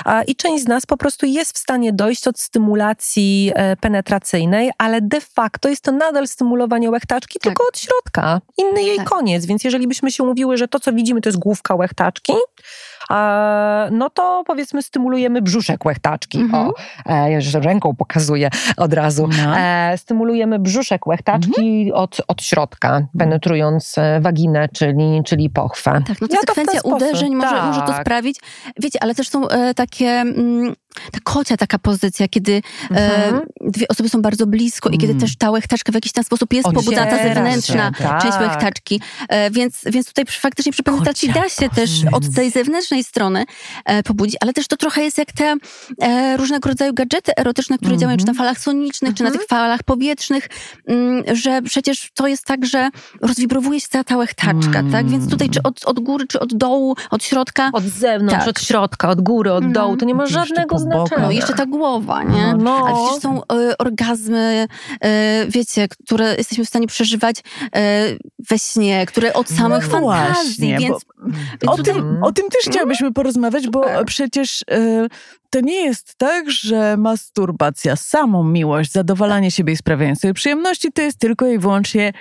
e, i część z nas po prostu jest w stanie dojść od stymulacji e, penetracyjnej, ale de facto jest to nadal stymulowanie łechtaczki,
Tak.
tylko od środka. Inny jej
Tak.
koniec, więc jeżeli byśmy się mówiły, że to, co widzimy, to jest główka łechtaczki, no to powiedzmy stymulujemy brzuszek łechtaczki.
Mhm.
O, e, ja już ręką pokazuję od razu.
No.
E, stymulujemy brzuszek łechtaczki od, od środka, penetrując e, waginę, czyli, czyli pochwę.
Tak, no to
Ja to
sekwencja
sposób,
uderzeń może, może to
tak.
sprawić. Wiecie, ale też są takie, mm, ta kocia taka pozycja, kiedy
Mhm.
e, dwie osoby są bardzo blisko i kiedy
Mm.
też ta łechtaczka w jakiś ten sposób jest pobudzana, ta zewnętrzna
się, tak.
część łechtaczki. E, więc, więc tutaj przy, faktycznie przy penetracji da się też od tej zewnętrznej strony e, pobudzić, ale też to trochę jest jak te e, różnego rodzaju gadżety erotyczne, które
Mhm.
działają czy na falach sonicznych, czy na
Mhm.
tych falach powietrznych, mm, że przecież to jest tak, że rozwibrowuje się cała ta łechtaczka,
Mm.
tak? Więc tutaj czy od, od góry, czy od dołu, od środka.
Od zewnątrz,
Tak.
od środka, od góry, od
Mhm.
dołu, to nie ma żadnego
po bokach.
No jeszcze ta głowa, nie?
No.
Ale przecież są e, orgazmy, e, wiecie, które jesteśmy w stanie przeżywać e, we śnie, które od samych
No
fantazji,
właśnie,
więc
bo o,
tutaj-
tym, o tym też chciałabyśmy porozmawiać, bo
Tak.
przecież to nie jest tak, że masturbacja, samą miłość, zadowalanie siebie i sprawianie sobie przyjemności to jest tylko i wyłącznie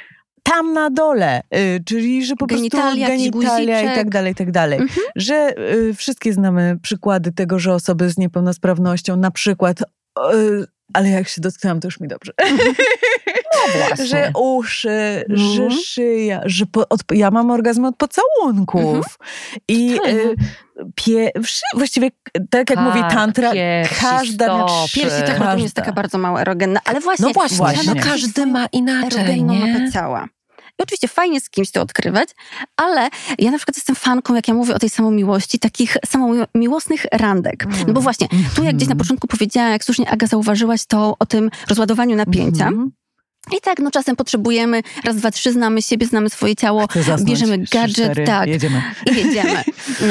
tam na dole, y, czyli że po
Genitalia,
prostu genitalia i tak dalej, i tak dalej.
Mhm.
Że y, wszystkie znamy przykłady tego, że osoby z niepełnosprawnością na przykład, y, ale jak się dotknęłam, to już mi dobrze.
No właśnie.
Że uszy, że
Mhm.
szyja, że po, od, ja mam orgazm od pocałunków.
Mhm.
I y, pie, właściwie, tak jak
Tak,
mówi tantra,
piersi,
każda
stopy.
piersi tak
każda.
to jest taka bardzo mało erogenna, ale właśnie,
No właśnie,
Właśnie.
no każdy ma inaczej,
erogenną
nie?
mapę ciała. I oczywiście fajnie z kimś to odkrywać, ale ja na przykład jestem fanką, jak ja mówię o tej samomiłości, takich samomiłosnych randek. No bo właśnie, tu jak gdzieś na
Mhm.
początku powiedziała, jak słusznie Aga zauważyłaś to o tym rozładowaniu napięcia.
Mhm.
I tak, no czasem potrzebujemy, raz, dwa, trzy, znamy siebie, znamy swoje ciało
zasnąć.
Bierzemy
Trzy,
gadżet,
cztery,
tak.
Jedziemy.
i jedziemy.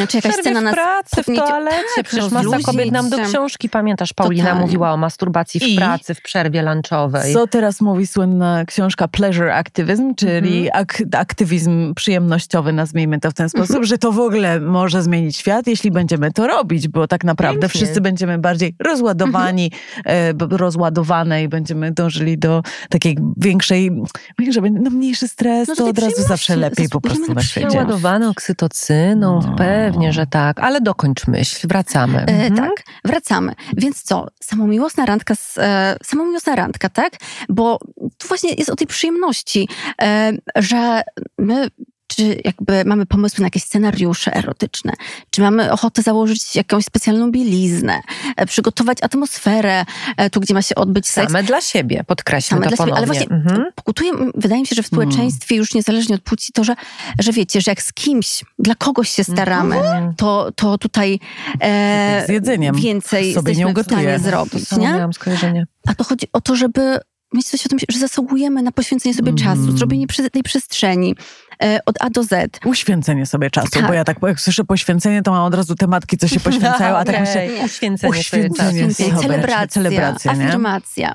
Czy jakaś
Przerwie
scena
w
nas
pracy, w toalecie.
tak,
Przecież masa kobiet nam do książki, pamiętasz, Paulina
Totalnie.
mówiła o masturbacji w
I-
pracy, w przerwie lunchowej.
Co teraz mówi słynna książka Pleasure Activism, czyli
Mhm.
ak- aktywizm przyjemnościowy, nazwijmy to w ten sposób,
Mhm.
że to w ogóle może zmienić świat, jeśli będziemy to robić, bo tak naprawdę
Pięknie.
wszyscy będziemy bardziej rozładowani, e, b- rozładowane i będziemy dążyli do takiej większej, że będzie no mniejszy stres,
No,
to od razu zawsze lepiej po prostu
na
świecie.
przyjemność.
Naładowane oksytocyną,
No.
pewnie, że tak. Ale dokończ myśl, wracamy.
E,
Mhm.
Tak, wracamy. Więc co? Samomiłosna randka, z, e, samomiłosna randka, tak? Bo tu właśnie jest o tej przyjemności, e, że my czy jakby mamy pomysły na jakieś scenariusze erotyczne, czy mamy ochotę założyć jakąś specjalną bieliznę, e, przygotować atmosferę e, tu, gdzie ma się odbyć seks.
Same dla siebie, podkreślmy
Same
to
dla siebie, ale właśnie
Mhm.
pokutuje, wydaje mi się, że w społeczeństwie już niezależnie od płci to, że, że wiecie, że jak z kimś, dla kogoś się staramy,
Mhm.
to, to tutaj e,
z jedzeniem.
więcej
Sobie nie
jesteśmy w stanie
ugotuję.
zrobić, nie?
skojarzenie.
A to chodzi o to, żeby mieć coś o tym, że zasługujemy na poświęcenie sobie
Mhm.
czasu, zrobienie przy- tej przestrzeni od A do Z.
Uświęcenie sobie czasu,
Tak.
bo ja tak jak słyszę poświęcenie, to mam od razu te matki, co się poświęcają, a tak myślę,
Okej, Uświęcenie sobie czasu.
Uświęcenie
celebracja,
celebracja,
afirmacja.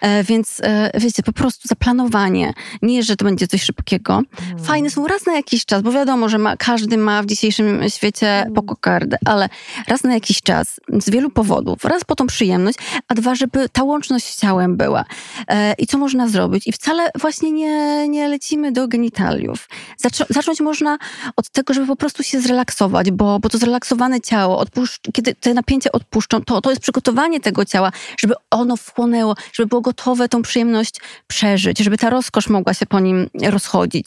E, więc e, wiecie, po prostu zaplanowanie. Nie, że to będzie coś szybkiego.
Hmm.
Fajne są raz na jakiś czas, bo wiadomo, że ma, każdy ma w dzisiejszym świecie
Hmm.
po kokardę, ale raz na jakiś czas, z wielu powodów. Raz po tą przyjemność, a dwa, żeby ta łączność z ciałem była. E, I co można zrobić? I wcale właśnie nie, nie lecimy do genitaliów. Zaczą, zacząć można od tego, żeby po prostu się zrelaksować, bo, bo to zrelaksowane ciało, kiedy te napięcia odpuszczą, to, to jest przygotowanie tego ciała, żeby ono wchłonęło, żeby było gotowe tą przyjemność przeżyć, żeby ta rozkosz mogła się po nim rozchodzić.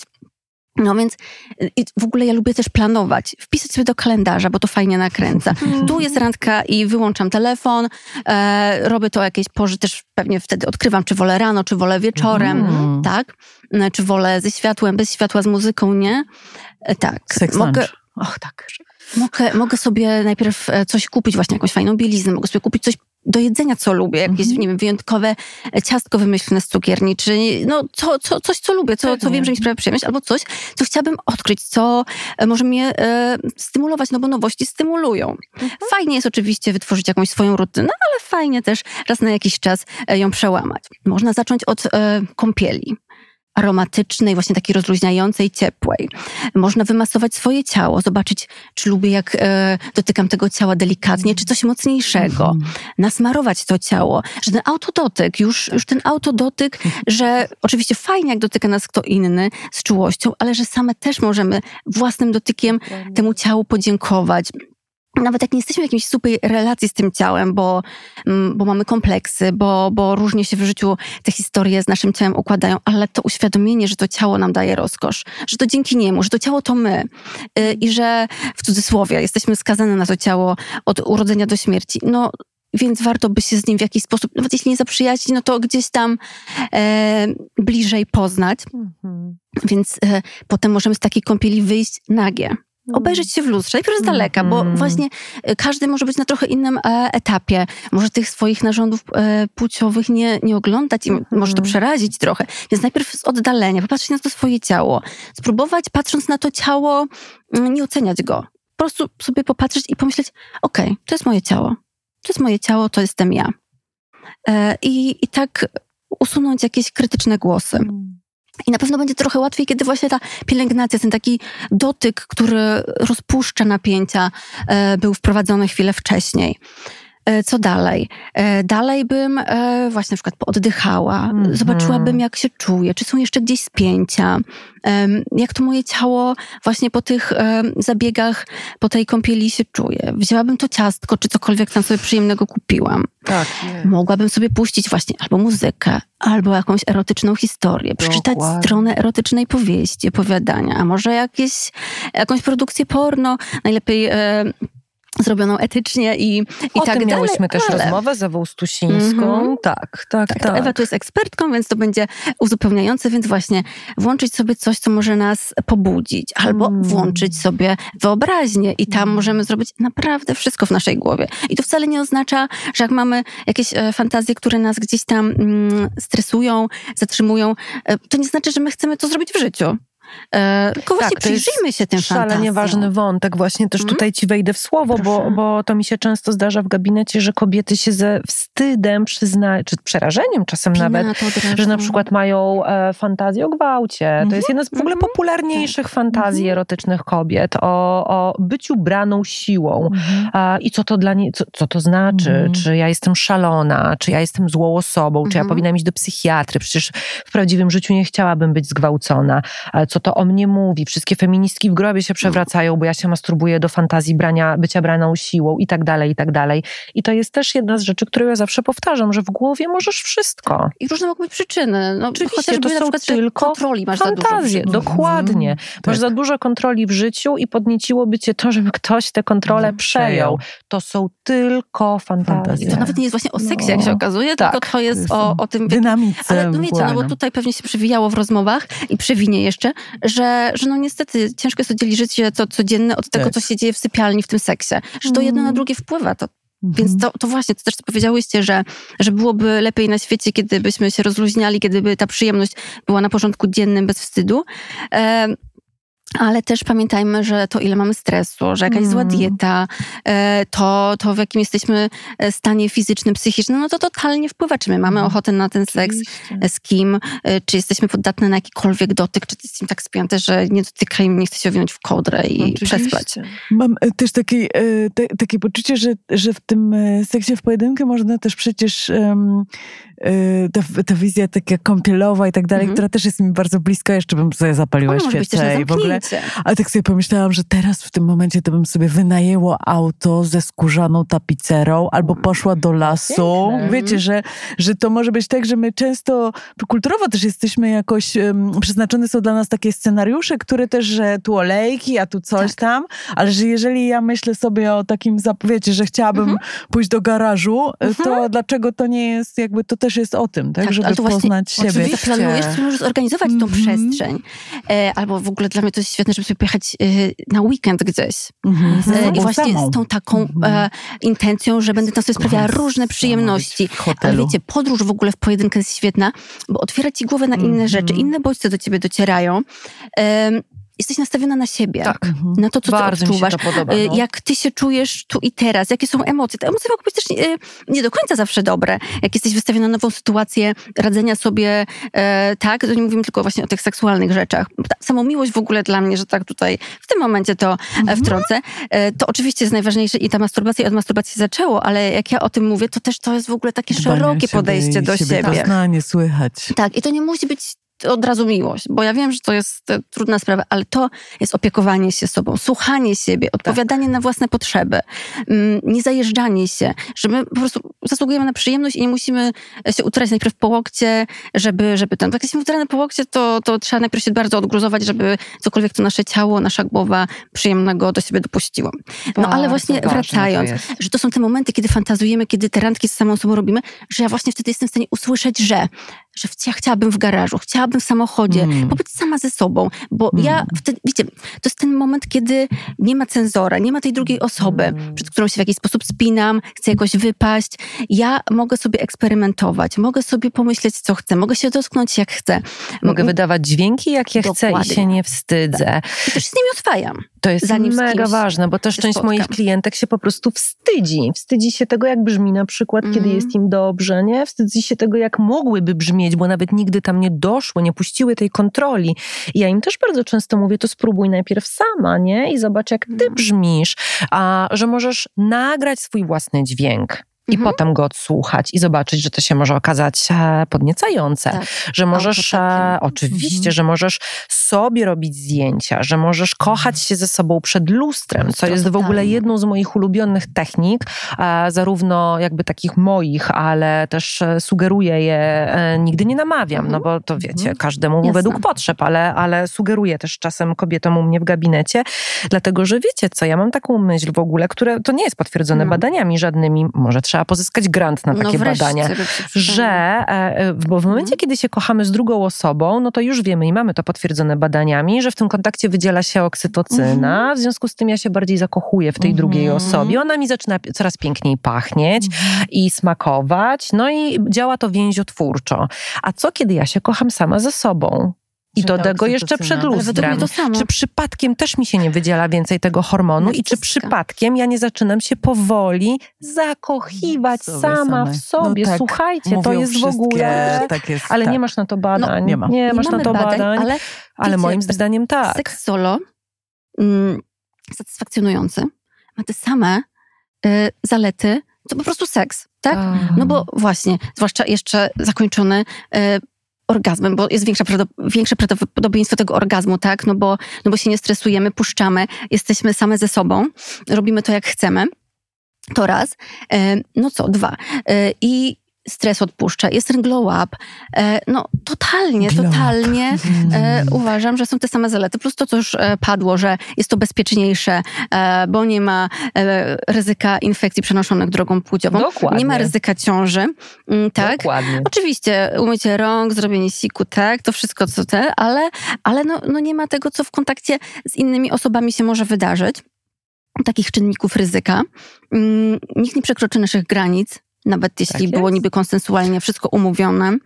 No więc y, w ogóle ja lubię też planować, wpisać sobie do kalendarza, bo to fajnie nakręca. Tu jest randka i wyłączam telefon, e, robię to o jakiejś porze, też pewnie wtedy odkrywam, czy wolę rano, czy wolę wieczorem,
Mhm.
tak? E, Czy wolę ze światłem, bez światła, z muzyką, nie? E, Tak.
Sex
mogę,
lunch. Och, tak.
mogę, mogę sobie najpierw e, coś kupić, właśnie jakąś fajną bieliznę, mogę sobie kupić coś do jedzenia, co lubię, jakieś,
Mhm.
nie wiem, wyjątkowe e, ciastko wymyślne z cukierni, czy no, co, co, coś, co lubię, co, co wiem, że mi sprawia przyjemność, albo coś, co chciałabym odkryć, co e, może mnie e, stymulować, no bo nowości stymulują.
Mhm.
Fajnie jest oczywiście wytworzyć jakąś swoją rutynę, ale fajnie też raz na jakiś czas e, ją przełamać. Można zacząć od e, kąpieli aromatycznej, właśnie takiej rozluźniającej, ciepłej. Można wymasować swoje ciało, zobaczyć, czy lubię, jak e, dotykam tego ciała delikatnie, czy coś mocniejszego.
Mhm.
Nasmarować to ciało, że ten autodotyk, już, już ten autodotyk, że oczywiście fajnie, jak dotyka nas kto inny z czułością, ale że same też możemy własnym dotykiem temu ciału podziękować. Nawet jak nie jesteśmy w jakiejś super relacji z tym ciałem, bo, mm, bo mamy kompleksy, bo, bo różnie się w życiu te historie z naszym ciałem układają, ale to uświadomienie, że to ciało nam daje rozkosz, że to dzięki niemu, że to ciało to my y, i że w cudzysłowie jesteśmy skazane na to ciało od urodzenia do śmierci. No, więc warto by się z nim w jakiś sposób, nawet jeśli nie zaprzyjaźnić, no to gdzieś tam e, bliżej poznać.
Mhm.
Więc e, potem możemy z takiej kąpieli wyjść nagie obejrzeć się w lustrze, najpierw z daleka, bo
Mhm.
właśnie e, każdy może być na trochę innym e, etapie. Może tych swoich narządów e, płciowych nie, nie oglądać i m-
Mhm.
może to przerazić trochę. Więc najpierw z oddalenia, popatrzeć na to swoje ciało. Spróbować, patrząc na to ciało, mm, nie oceniać go. Po prostu sobie popatrzeć i pomyśleć, okej, to jest moje ciało. To jest moje ciało, to jestem ja. E, I, I tak usunąć jakieś krytyczne głosy. I na pewno będzie trochę łatwiej, kiedy właśnie ta pielęgnacja, ten taki dotyk, który rozpuszcza napięcia, e, był wprowadzony chwilę wcześniej. E, Co dalej? E, Dalej bym e, właśnie na przykład pooddychała,
Mhm.
zobaczyłabym jak się czuję, czy są jeszcze gdzieś spięcia, jak to moje ciało właśnie po tych zabiegach, po tej kąpieli się czuje. Wzięłabym to ciastko, czy cokolwiek tam sobie przyjemnego kupiłam.
Tak.
Mogłabym sobie puścić właśnie albo muzykę, albo jakąś erotyczną historię, przeczytać
Dokładnie.
stronę erotycznej powieści, opowiadania, a może jakieś, jakąś produkcję porno, najlepiej zrobioną etycznie i, i
o
tak
tym
dalej.
miałyśmy też
ale-
rozmowę z Ewą Stusińską.
Mhm.
Tak, tak,
tak,
tak.
to Ewa tu jest ekspertką, więc to będzie uzupełniające, więc właśnie włączyć sobie coś, co może nas pobudzić, albo
Mm.
włączyć sobie wyobraźnię i tam
Mm.
możemy zrobić naprawdę wszystko w naszej głowie. I to wcale nie oznacza, że jak mamy jakieś e, fantazje, które nas gdzieś tam mm, stresują, zatrzymują, e, to nie znaczy, że my chcemy to zrobić w życiu. E, tylko właśnie
jest
przyjrzyjmy się tym
Szalenie
fantazjom.
ważny wątek. Właśnie też
Mhm.
tutaj ci wejdę w słowo, bo,
Proszę.
bo to mi się często zdarza w gabinecie, że kobiety się ze wstydem przyznają, czy przerażeniem czasem nawet,
Pina razu.
że na przykład mają e, fantazję o gwałcie. To jest jedna z w ogóle
mhm.
popularniejszych fantazji erotycznych kobiet, o, o byciu braną siłą.
Mhm.
A, I co to dla niej, co, co to znaczy?
Mhm.
Czy ja jestem szalona? Czy ja jestem złą osobą? Czy ja
Mhm.
powinnam iść do psychiatry? Przecież w prawdziwym życiu nie chciałabym być zgwałcona. Ale co to o mnie mówi. Wszystkie feministki w grobie się przewracają, bo ja się masturbuję do fantazji brania, bycia braną siłą i tak dalej, i tak dalej. I to jest też jedna z rzeczy, którą ja zawsze powtarzam, że w głowie możesz wszystko.
I różne mogą być przyczyny. No,
Oczywiście,
chociażby
to są tylko
kontroli masz
Fantazje,
za dużo.
dokładnie.
Mhm,
Masz
tak.
za dużo kontroli w życiu i podnieciłoby cię to, żeby ktoś te kontrole
No,
przejął. To są tylko fantazje.
Fantazje.
To nawet nie jest właśnie o seksie,
No.
jak się okazuje,
Tak.
tylko to jest o, o tym,
Dynamice.
Ale no wiecie, no bo
błagam.
tutaj pewnie się przewijało w rozmowach i przewinie jeszcze, że, że no niestety ciężko jest oddzielić życie to codzienne od tego,
Tak.
co się dzieje w sypialni, w tym seksie. Że to jedno na drugie wpływa. To,
Mhm.
Więc to, to właśnie, to też co powiedziałyście, że, że byłoby lepiej na świecie, kiedy byśmy się rozluźniali, kiedyby ta przyjemność była na porządku dziennym, bez wstydu. Em, ale też pamiętajmy, że to ile mamy stresu, że jakaś zła
Mm.
dieta, e, to, to w jakim jesteśmy e, stanie fizycznym, psychicznym, no to totalnie wpływa, czy my mamy
Mm.
ochotę na ten seks, e, z kim, czy jesteśmy podatne na jakikolwiek dotyk, czy jesteśmy tak spięte, że nie dotykaj mnie, nie chce się owinąć w kołdrę i
Oczywiście.
przespać.
Mam też takie, te, takie poczucie, że, że w tym seksie w pojedynkę można też przecież e, ta, ta wizja taka kąpielowa i tak dalej,
Mhm.
która też jest mi bardzo bliska, jeszcze bym sobie zapaliła
na
świecę i w ogóle. Ale tak sobie pomyślałam, że teraz w tym momencie to bym sobie wynajęło auto ze skórzaną tapicerą albo poszła do lasu.
Piękne.
Wiecie, że, że to może być tak, że my często kulturowo też jesteśmy jakoś, um, przeznaczone są dla nas takie scenariusze, które też, że tu olejki, a tu coś
Tak.
tam, ale że jeżeli ja myślę sobie o takim, wiecie, że chciałabym
Mhm.
pójść do garażu, to dlaczego to nie jest, jakby to też jest o tym, tak,
Tak,
żeby poznać siebie.
Oczywiście. Zaplanujesz, to możesz zorganizować tą
Mhm.
przestrzeń. E, albo w ogóle dla mnie to jest świetne, żeby sobie pojechać e, na weekend gdzieś.
Mhm, ze
E, I właśnie
samą.
z tą taką
Mhm.
e, intencją, że będę tam sobie sprawiała różne przyjemności. Ale wiecie, podróż w ogóle w pojedynkę jest świetna, bo otwiera ci głowę na inne
Mhm.
rzeczy, inne bodźce do ciebie docierają. Jesteś nastawiona na siebie.
Tak.
Mhm.
Na to, co
Bardzo
ty
mi się
odczuwasz.
podoba.
Y,
No.
Jak ty się czujesz tu i teraz, jakie są emocje. Te emocje mogą być też nie, nie do końca zawsze dobre. Jak jesteś wystawiona na nową sytuację radzenia sobie, e, tak, to nie mówimy tylko właśnie o tych seksualnych rzeczach. Ta samomiłość w ogóle dla mnie, że tak tutaj w tym momencie to e, wtrącę, e, to oczywiście jest najważniejsze i ta masturbacja i od masturbacji zaczęło, ale jak ja o tym mówię, to też to jest w ogóle takie
Dbanie
szerokie
siebie
podejście do siebie.
Poznanie, słychać.
Tak, i to nie musi być od razu miłość, bo ja wiem, że to jest e, trudna sprawa, ale to jest opiekowanie się sobą, słuchanie siebie, odpowiadanie na własne potrzeby, mm, nie zajeżdżanie się, że my po prostu zasługujemy na przyjemność i nie musimy się utrać najpierw po łokcie, żeby, żeby ten, jak jesteśmy utrane po łokcie, to, to trzeba najpierw się bardzo odgruzować, żeby cokolwiek to nasze ciało, nasza głowa przyjemnego do siebie dopuściło. No ale właśnie
to
wracając,
jest.
że to są te momenty, kiedy fantazujemy, kiedy te randki z samą sobą robimy, że ja właśnie wtedy jestem w stanie usłyszeć, że, że ja chciałabym w garażu, chciałabym w samochodzie,
Mm.
pobyć sama ze sobą, bo ja
Mm.
wtedy, wiecie, to jest ten moment, kiedy nie ma cenzora, nie ma tej drugiej osoby,
Mm.
przed którą się w jakiś sposób spinam, chcę jakoś wypaść. Ja mogę sobie eksperymentować, mogę sobie pomyśleć, co chcę, mogę się dotknąć, jak chcę.
Mogę
M-
wydawać dźwięki, jakie chcę i się nie wstydzę.
I też się z nimi oswajam.
To jest
Zanim
mega ważne, bo też część
spotkam.
moich klientek się po prostu wstydzi. Wstydzi się tego, jak brzmi na przykład, kiedy
Mhm.
jest im dobrze, nie? Wstydzi się tego, jak mogłyby brzmieć, bo nawet nigdy tam nie doszły, nie puściły tej kontroli. I ja im też bardzo często mówię, to spróbuj najpierw sama, nie? I zobacz, jak ty
Mhm.
brzmisz, a że możesz nagrać swój własny dźwięk. I
Mhm.
potem go odsłuchać i zobaczyć, że to się może okazać e, podniecające.
Tak.
Że możesz, e,
Autotakiem.
oczywiście,
Mhm.
że możesz sobie robić zdjęcia, że możesz kochać się ze sobą przed lustrem, co jest w ogóle jedną z moich ulubionych technik, e, zarówno jakby takich moich, ale też sugeruję je, nigdy nie namawiam, no bo to wiecie,
Mhm.
każdemu
Jasne.
według potrzeb, ale, ale sugeruję też czasem kobietom u mnie w gabinecie, dlatego że wiecie co, ja mam taką myśl w ogóle, które to nie jest potwierdzone
No.
badaniami żadnymi, może trzeba pozyskać grant na
No
takie
wreszcie,
badania że,
przydało.
e, bo w momencie,
Mhm.
kiedy się kochamy z drugą osobą, no to już wiemy i mamy to potwierdzone badaniami, że w tym kontakcie wydziela się oksytocyna, w związku z tym ja się bardziej zakochuję w tej
Mhm.
drugiej osobie, ona mi zaczyna coraz piękniej pachnieć i smakować, no i działa to więziotwórczo. A co kiedy ja się kocham sama ze sobą? I do tego jeszcze przed
Ale
Ale
lustrem.
to samo.
Czy przypadkiem też mi się nie wydziela więcej tego hormonu i czy przypadkiem ja nie zaczynam się powoli zakochiwać sama w sobie?
No tak,
Słuchajcie, to jest w ogóle...
Tak jest,
Ale
tak.
nie masz na to badań.
nie ma.
Nie masz na to badań, ale,
ale wiecie,
moim zdaniem tak.
seks solo mm, satysfakcjonujący ma te same y, zalety, co po prostu seks, tak? No bo właśnie, zwłaszcza jeszcze zakończony y, orgazmem, bo jest większe, większe prawdopodobieństwo tego orgazmu, tak? No bo, no bo się nie stresujemy, puszczamy, jesteśmy same ze sobą, robimy to jak chcemy. To raz. E, no co, dwa. E, I stres odpuszcza, jest ten glow up. E, no totalnie, glow totalnie e, uważam, że są te same zalety. Plus to, co już e, padło, że jest to bezpieczniejsze, bo nie ma ryzyka infekcji przenoszonych drogą płciową. Dokładnie. Nie ma ryzyka ciąży. Mm, tak? Dokładnie. Oczywiście umycie rąk, zrobienie siku, tak, to wszystko co te, ale, ale no, no nie ma tego, co w kontakcie z innymi osobami się może wydarzyć takich czynników ryzyka. Mm, nikt nie przekroczy naszych granic, nawet jeśli tak było niby konsensualnie wszystko umówione.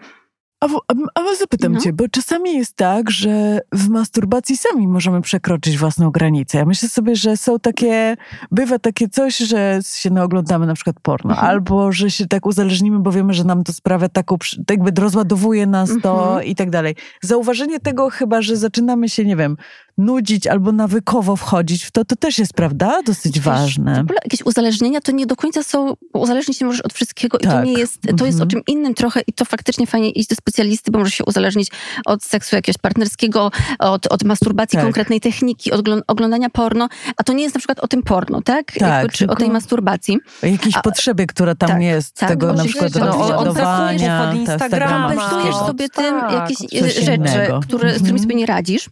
A, a, a zapytam no. cię, bo czasami jest tak, że w masturbacji sami możemy przekroczyć własną granicę. Ja myślę sobie, że są takie, bywa takie coś, że się naoglądamy na przykład porno, mhm. albo że się tak uzależnimy, bo wiemy, że nam to sprawia taką, tak jakby rozładowuje nas to mhm. i tak dalej. Zauważenie tego chyba, że zaczynamy się, nie wiem, nudzić albo nawykowo wchodzić w to, to też jest, prawda, dosyć Wiesz, ważne. W
ogóle jakieś uzależnienia to nie do końca są, uzależnić się możesz od wszystkiego tak. i to nie jest, to jest o mhm. czym innym trochę i to faktycznie fajnie iść do specjalisty, bo możesz się uzależnić od seksu jakiegoś partnerskiego, od, od masturbacji tak. konkretnej techniki, od oglądania porno, a to nie jest na przykład o tym porno, tak? tak Jakby, czy o tej masturbacji.
O jakiejś a, potrzebie, która tam tak, jest, tak, tego na przykład no, odwodowania,
od Instagrama. Kompensujesz sobie tym tak, jakieś rzeczy, które, z którymi mhm. sobie nie radzisz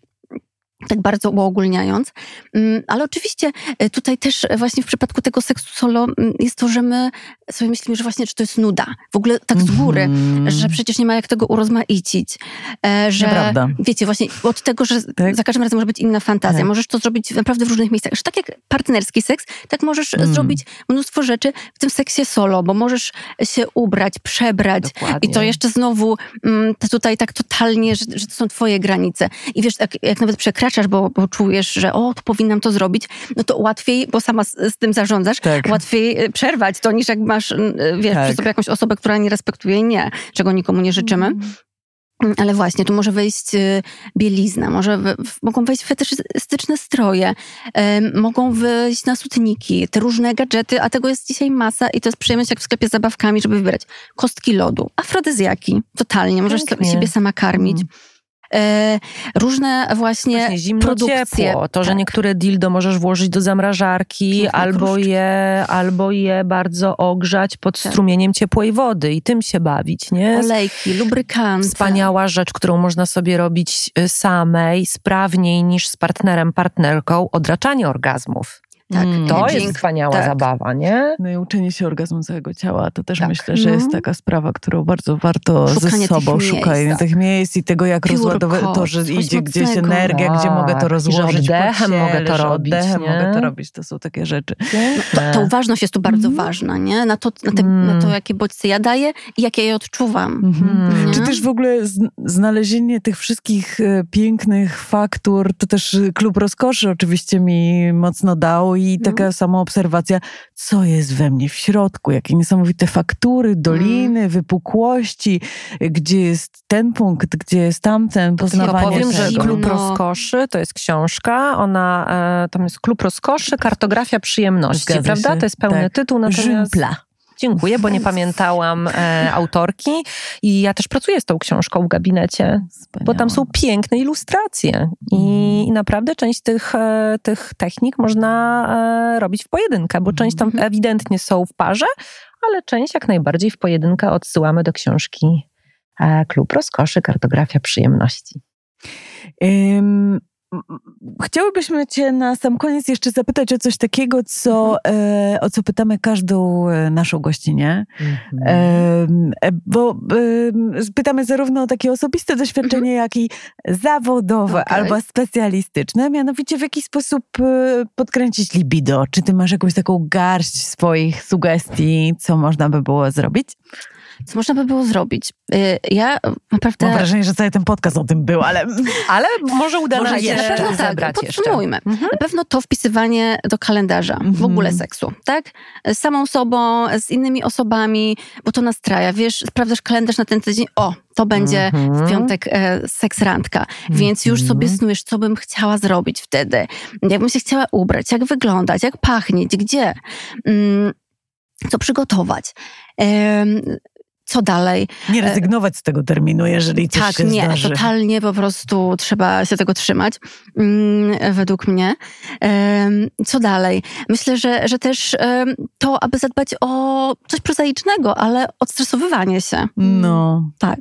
tak bardzo uogólniając. Mm, ale oczywiście e, tutaj też właśnie w przypadku tego seksu solo mm, jest to, że my sobie myślimy, że właśnie, że to jest nuda. W ogóle tak z góry, mm. że przecież nie ma jak tego urozmaicić. E, że Nieprawda. wiecie, właśnie od tego, że tak? za każdym razem może być inna fantazja. Tak. Możesz to zrobić naprawdę w różnych miejscach. Że tak jak partnerski seks, tak możesz mm. zrobić mnóstwo rzeczy w tym seksie solo, bo możesz się ubrać, przebrać Dokładnie. i to jeszcze znowu to tutaj tak totalnie, że, że to są twoje granice. I wiesz, jak, jak nawet przekraczasz przekraczasz, bo, bo czujesz, że o, to powinnam to zrobić, no to łatwiej, bo sama z, z tym zarządzasz, tak. łatwiej e, przerwać to, niż jak masz, wiesz, tak. przy sobie jakąś osobę, która nie respektuje, nie, czego nikomu nie życzymy. Mm. Ale właśnie, tu może wejść e, bielizna, może w, mogą wejść fetyszystyczne stroje, y, mogą wyjść nasutniki, te różne gadżety, a tego jest dzisiaj masa i to jest przyjemność jak w sklepie z zabawkami, żeby wybrać kostki lodu, afrodyzjaki, totalnie, możesz Pięknie. siebie sama karmić. Mm. E, różne właśnie, właśnie zimno, produkcje. Ciepło.
To, że tak. niektóre dildo możesz włożyć do zamrażarki albo je, albo je bardzo ogrzać pod tak. strumieniem ciepłej wody i tym się bawić, nie?
Olejki, lubrykanty.
Wspaniała rzecz, którą można sobie robić y, samej, sprawniej niż z partnerem, partnerką, odraczanie orgazmów. Tak, mm, to jest wspaniała tak. zabawa, nie?
No i uczenie się orgazmu całego ciała, to też tak. myślę, że jest mhm. taka sprawa, którą bardzo warto Szukanie ze sobą szukać tak. tych miejsc i tego, jak rozładować to, że idzie gdzieś energia, gdzie mogę to rozłożyć.
Że oddechem mogę to robić.
Oddechem nie? mogę to robić, to są takie rzeczy.
No, ta uważność jest tu bardzo mm. ważna, nie? Na to, na, te, mm. na to, mhm. jakie bodźce ja daję i jakie je odczuwam.
Mm. Czy też w ogóle znalezienie tych wszystkich e, pięknych faktur, to też Klub Rozkoszy oczywiście mi mocno dał i taka no. sama obserwacja, co jest we mnie w środku, jakie niesamowite faktury, doliny, mm. wypukłości, gdzie jest ten punkt, gdzie jest tamten, poznawanie
powiem, tego. że Klub Rozkoszy to jest książka, ona, e, tam jest Klub Rozkoszy, kartografia przyjemności, Zgadza prawda? Się. To jest pełny tak. tytuł.
Natomiast... Żympla.
Dziękuję, bo nie pamiętałam e, autorki i ja też pracuję z tą książką w gabinecie, Wspaniała. bo tam są piękne ilustracje i, i naprawdę część tych, e, tych technik można e, robić w pojedynkę, bo część tam mhm. ewidentnie są w parze, ale część jak najbardziej w pojedynkę odsyłamy do książki e, Klub Rozkoszy, Kartografia Przyjemności.
Um Chciałybyśmy Cię na sam koniec jeszcze zapytać o coś takiego, co, mhm. e, o co pytamy każdą e, naszą gościnę. Mhm. E, bo pytamy zarówno o takie osobiste doświadczenie, mhm. jak i zawodowe okay. albo specjalistyczne. Mianowicie w jaki sposób podkręcić libido? Czy Ty masz jakąś taką garść swoich sugestii, co można by było zrobić?
Co można by było zrobić? Y, ja naprawdę...
Mam wrażenie, że cały ten podcast o tym był, ale...
Ale może uda nam się
na pewno tak, podsumujmy. Mhm. Na pewno to wpisywanie do kalendarza mhm. w ogóle seksu, tak? Z samą sobą, z innymi osobami, bo to nastraja. Wiesz, sprawdzasz kalendarz na ten tydzień, o, to będzie w mhm. piątek e, seks randka, więc już sobie mhm. snujesz, co bym chciała zrobić wtedy, jakbym się chciała ubrać, jak wyglądać, jak pachnieć, gdzie, mm, co przygotować co dalej?
Nie rezygnować z tego terminu, jeżeli coś
tak,
się
nie,
zdarzy.
totalnie po prostu trzeba się tego trzymać, mm, według mnie. Co dalej? Myślę, że, że też to, aby zadbać o coś prozaicznego, ale odstresowywanie się.
No,
Tak.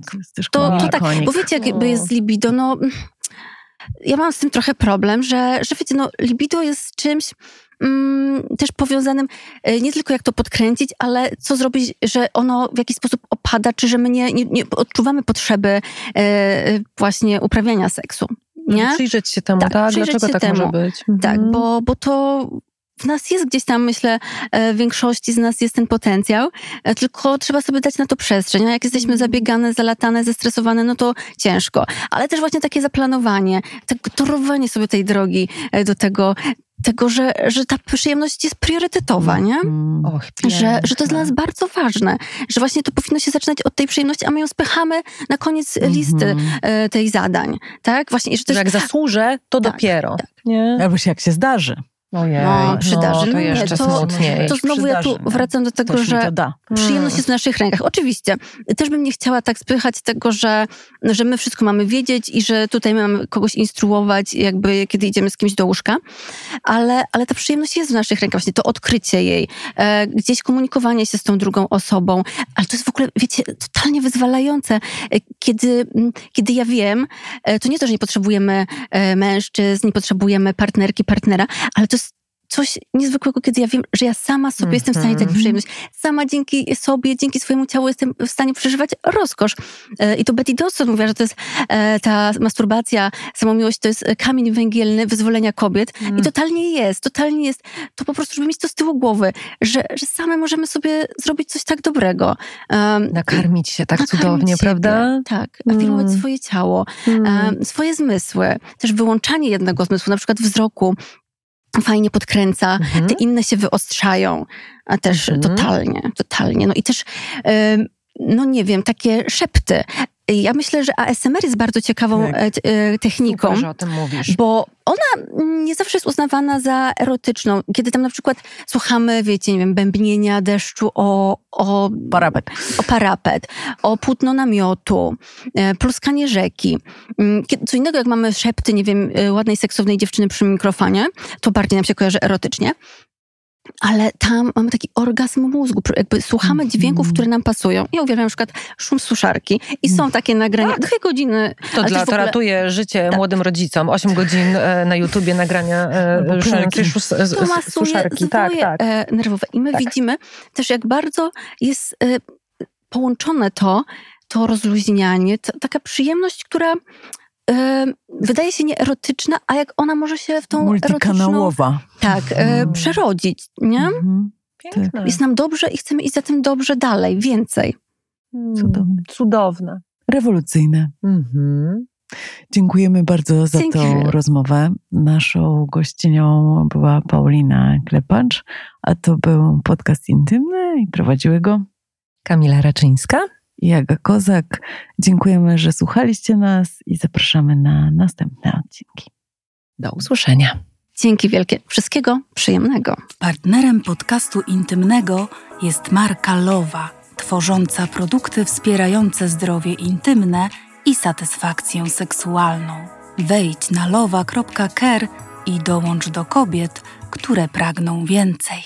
to
To, to tak, bo wiecie, jakby jest libido, no... Ja mam z tym trochę problem, że, że wiecie, no libido jest czymś mm, też powiązanym e, nie tylko jak to podkręcić, ale co zrobić, że ono w jakiś sposób opada, czy że my nie, nie, nie odczuwamy potrzeby e, właśnie uprawiania seksu. Nie?
Przyjrzeć się temu,
Tak,
tak? Dlaczego
się
tak
temu.
może być?
Tak,
Mhm.
bo, bo to w nas jest gdzieś tam, myślę, e, w większości z nas jest ten potencjał, e, tylko trzeba sobie dać na to przestrzeń. A jak jesteśmy
Mhm.
zabiegane, zalatane, zestresowane, no to ciężko. Ale też właśnie takie zaplanowanie, tak torowanie sobie tej drogi e, do tego, tego że, że ta przyjemność jest priorytetowa, nie?
Mm.
Och,
Że, że to jest dla nas bardzo ważne, że właśnie to powinno się zaczynać od tej przyjemności, a my ją spychamy na koniec listy
Mhm.
e, tej zadań, tak? Właśnie, i że też
Że jak zasłużę, to
Tak,
dopiero.
tak.
Nie?
Albo się jak się zdarzy.
Ojej,
No, przydarzy.
no, to jeszcze
to-
smutniej.
to znowu ja tu
przydarzy,
wracam do tego, że
da.
Przyjemność jest w naszych rękach. Oczywiście. Też bym nie chciała tak spychać tego, że, że my wszystko mamy wiedzieć i że tutaj mamy kogoś instruować, jakby kiedy idziemy z kimś do łóżka, ale, ale ta przyjemność jest w naszych rękach. Właśnie to odkrycie jej, e, gdzieś komunikowanie się z tą drugą osobą, ale to jest w ogóle, wiecie, totalnie wyzwalające. E, Kiedy, kiedy ja wiem, e, to nie to, że nie potrzebujemy e, mężczyzn, nie potrzebujemy partnerki, partnera, ale to jest coś niezwykłego, kiedy ja wiem, że ja sama sobie jestem w stanie dać
Mhm.
przyjemność. Sama dzięki sobie, dzięki swojemu ciału jestem w stanie przeżywać rozkosz. E, I to Betty Dawson mówiła, że to jest e, ta masturbacja, samomiłość to jest e, kamień węgielny wyzwolenia kobiet.
Mm.
I totalnie jest, totalnie jest. To po prostu, żeby mieć to z tyłu głowy, że, że same możemy sobie zrobić coś tak dobrego. Um,
Nakarmić się tak
nakarmić
cudownie, prawda?
Tak, afirmować
Mm.
swoje ciało,
Mm.
swoje zmysły, też wyłączanie jednego zmysłu, na przykład wzroku, fajnie podkręca,
Mhm.
te inne się wyostrzają, a też
Mhm.
totalnie, totalnie. No i też, no nie wiem, takie szepty. Ja myślę, że ASMR jest bardzo ciekawą
Tak.
e, e, techniką.
Super, że o tym mówisz.
Bo ona nie zawsze jest uznawana za erotyczną. Kiedy tam na przykład słuchamy, wiecie, nie wiem, bębnienia deszczu o, o
Parapet.
o parapet, o płótno namiotu, e, pluskanie rzeki. Mm, Co innego, jak mamy szepty, nie wiem, ładnej, seksownej dziewczyny przy mikrofonie, to bardziej nam się kojarzy erotycznie. Ale tam mamy taki orgazm mózgu, jakby słuchamy
Mhm.
dźwięków, które nam pasują. Ja uwielbiam na przykład szum suszarki i są takie nagrania, dwie godziny.
To, dla,
w
to
ogóle-
ratuje życie
Tak.
młodym rodzicom. 8 godzin e, na YouTubie nagrania e,
pralki.
szumiącej sus- s-
to masuje
suszarki. Tak, tak.
e, nerwowe. I my
Tak.
widzimy też, jak bardzo jest e, połączone to, to rozluźnianie, to, taka przyjemność, która wydaje się nieerotyczna, a jak ona może się w tą erotyczną
Multikanałowa.
tak, e,
Mm.
przerodzić, nie?
Mhm.
Piękne.
Jest nam dobrze i chcemy iść za tym dobrze dalej, więcej.
Mm,
Cudowne.
Cudowne.
Rewolucyjne.
Mhm.
Dziękujemy bardzo za
Dzięki
tą rozmowę. Naszą gościnią była Paulina Klepacz, a to był podcast intymny i prowadziły go
Kamila Raczyńska.
I Aga Kozak. Dziękujemy, że słuchaliście nas i zapraszamy na następne odcinki.
Do usłyszenia.
Dzięki wielkie. Wszystkiego przyjemnego.
Partnerem podcastu intymnego jest marka Lowa, tworząca produkty wspierające zdrowie intymne i satysfakcję seksualną. Wejdź na lowa.care i dołącz do kobiet, które pragną więcej.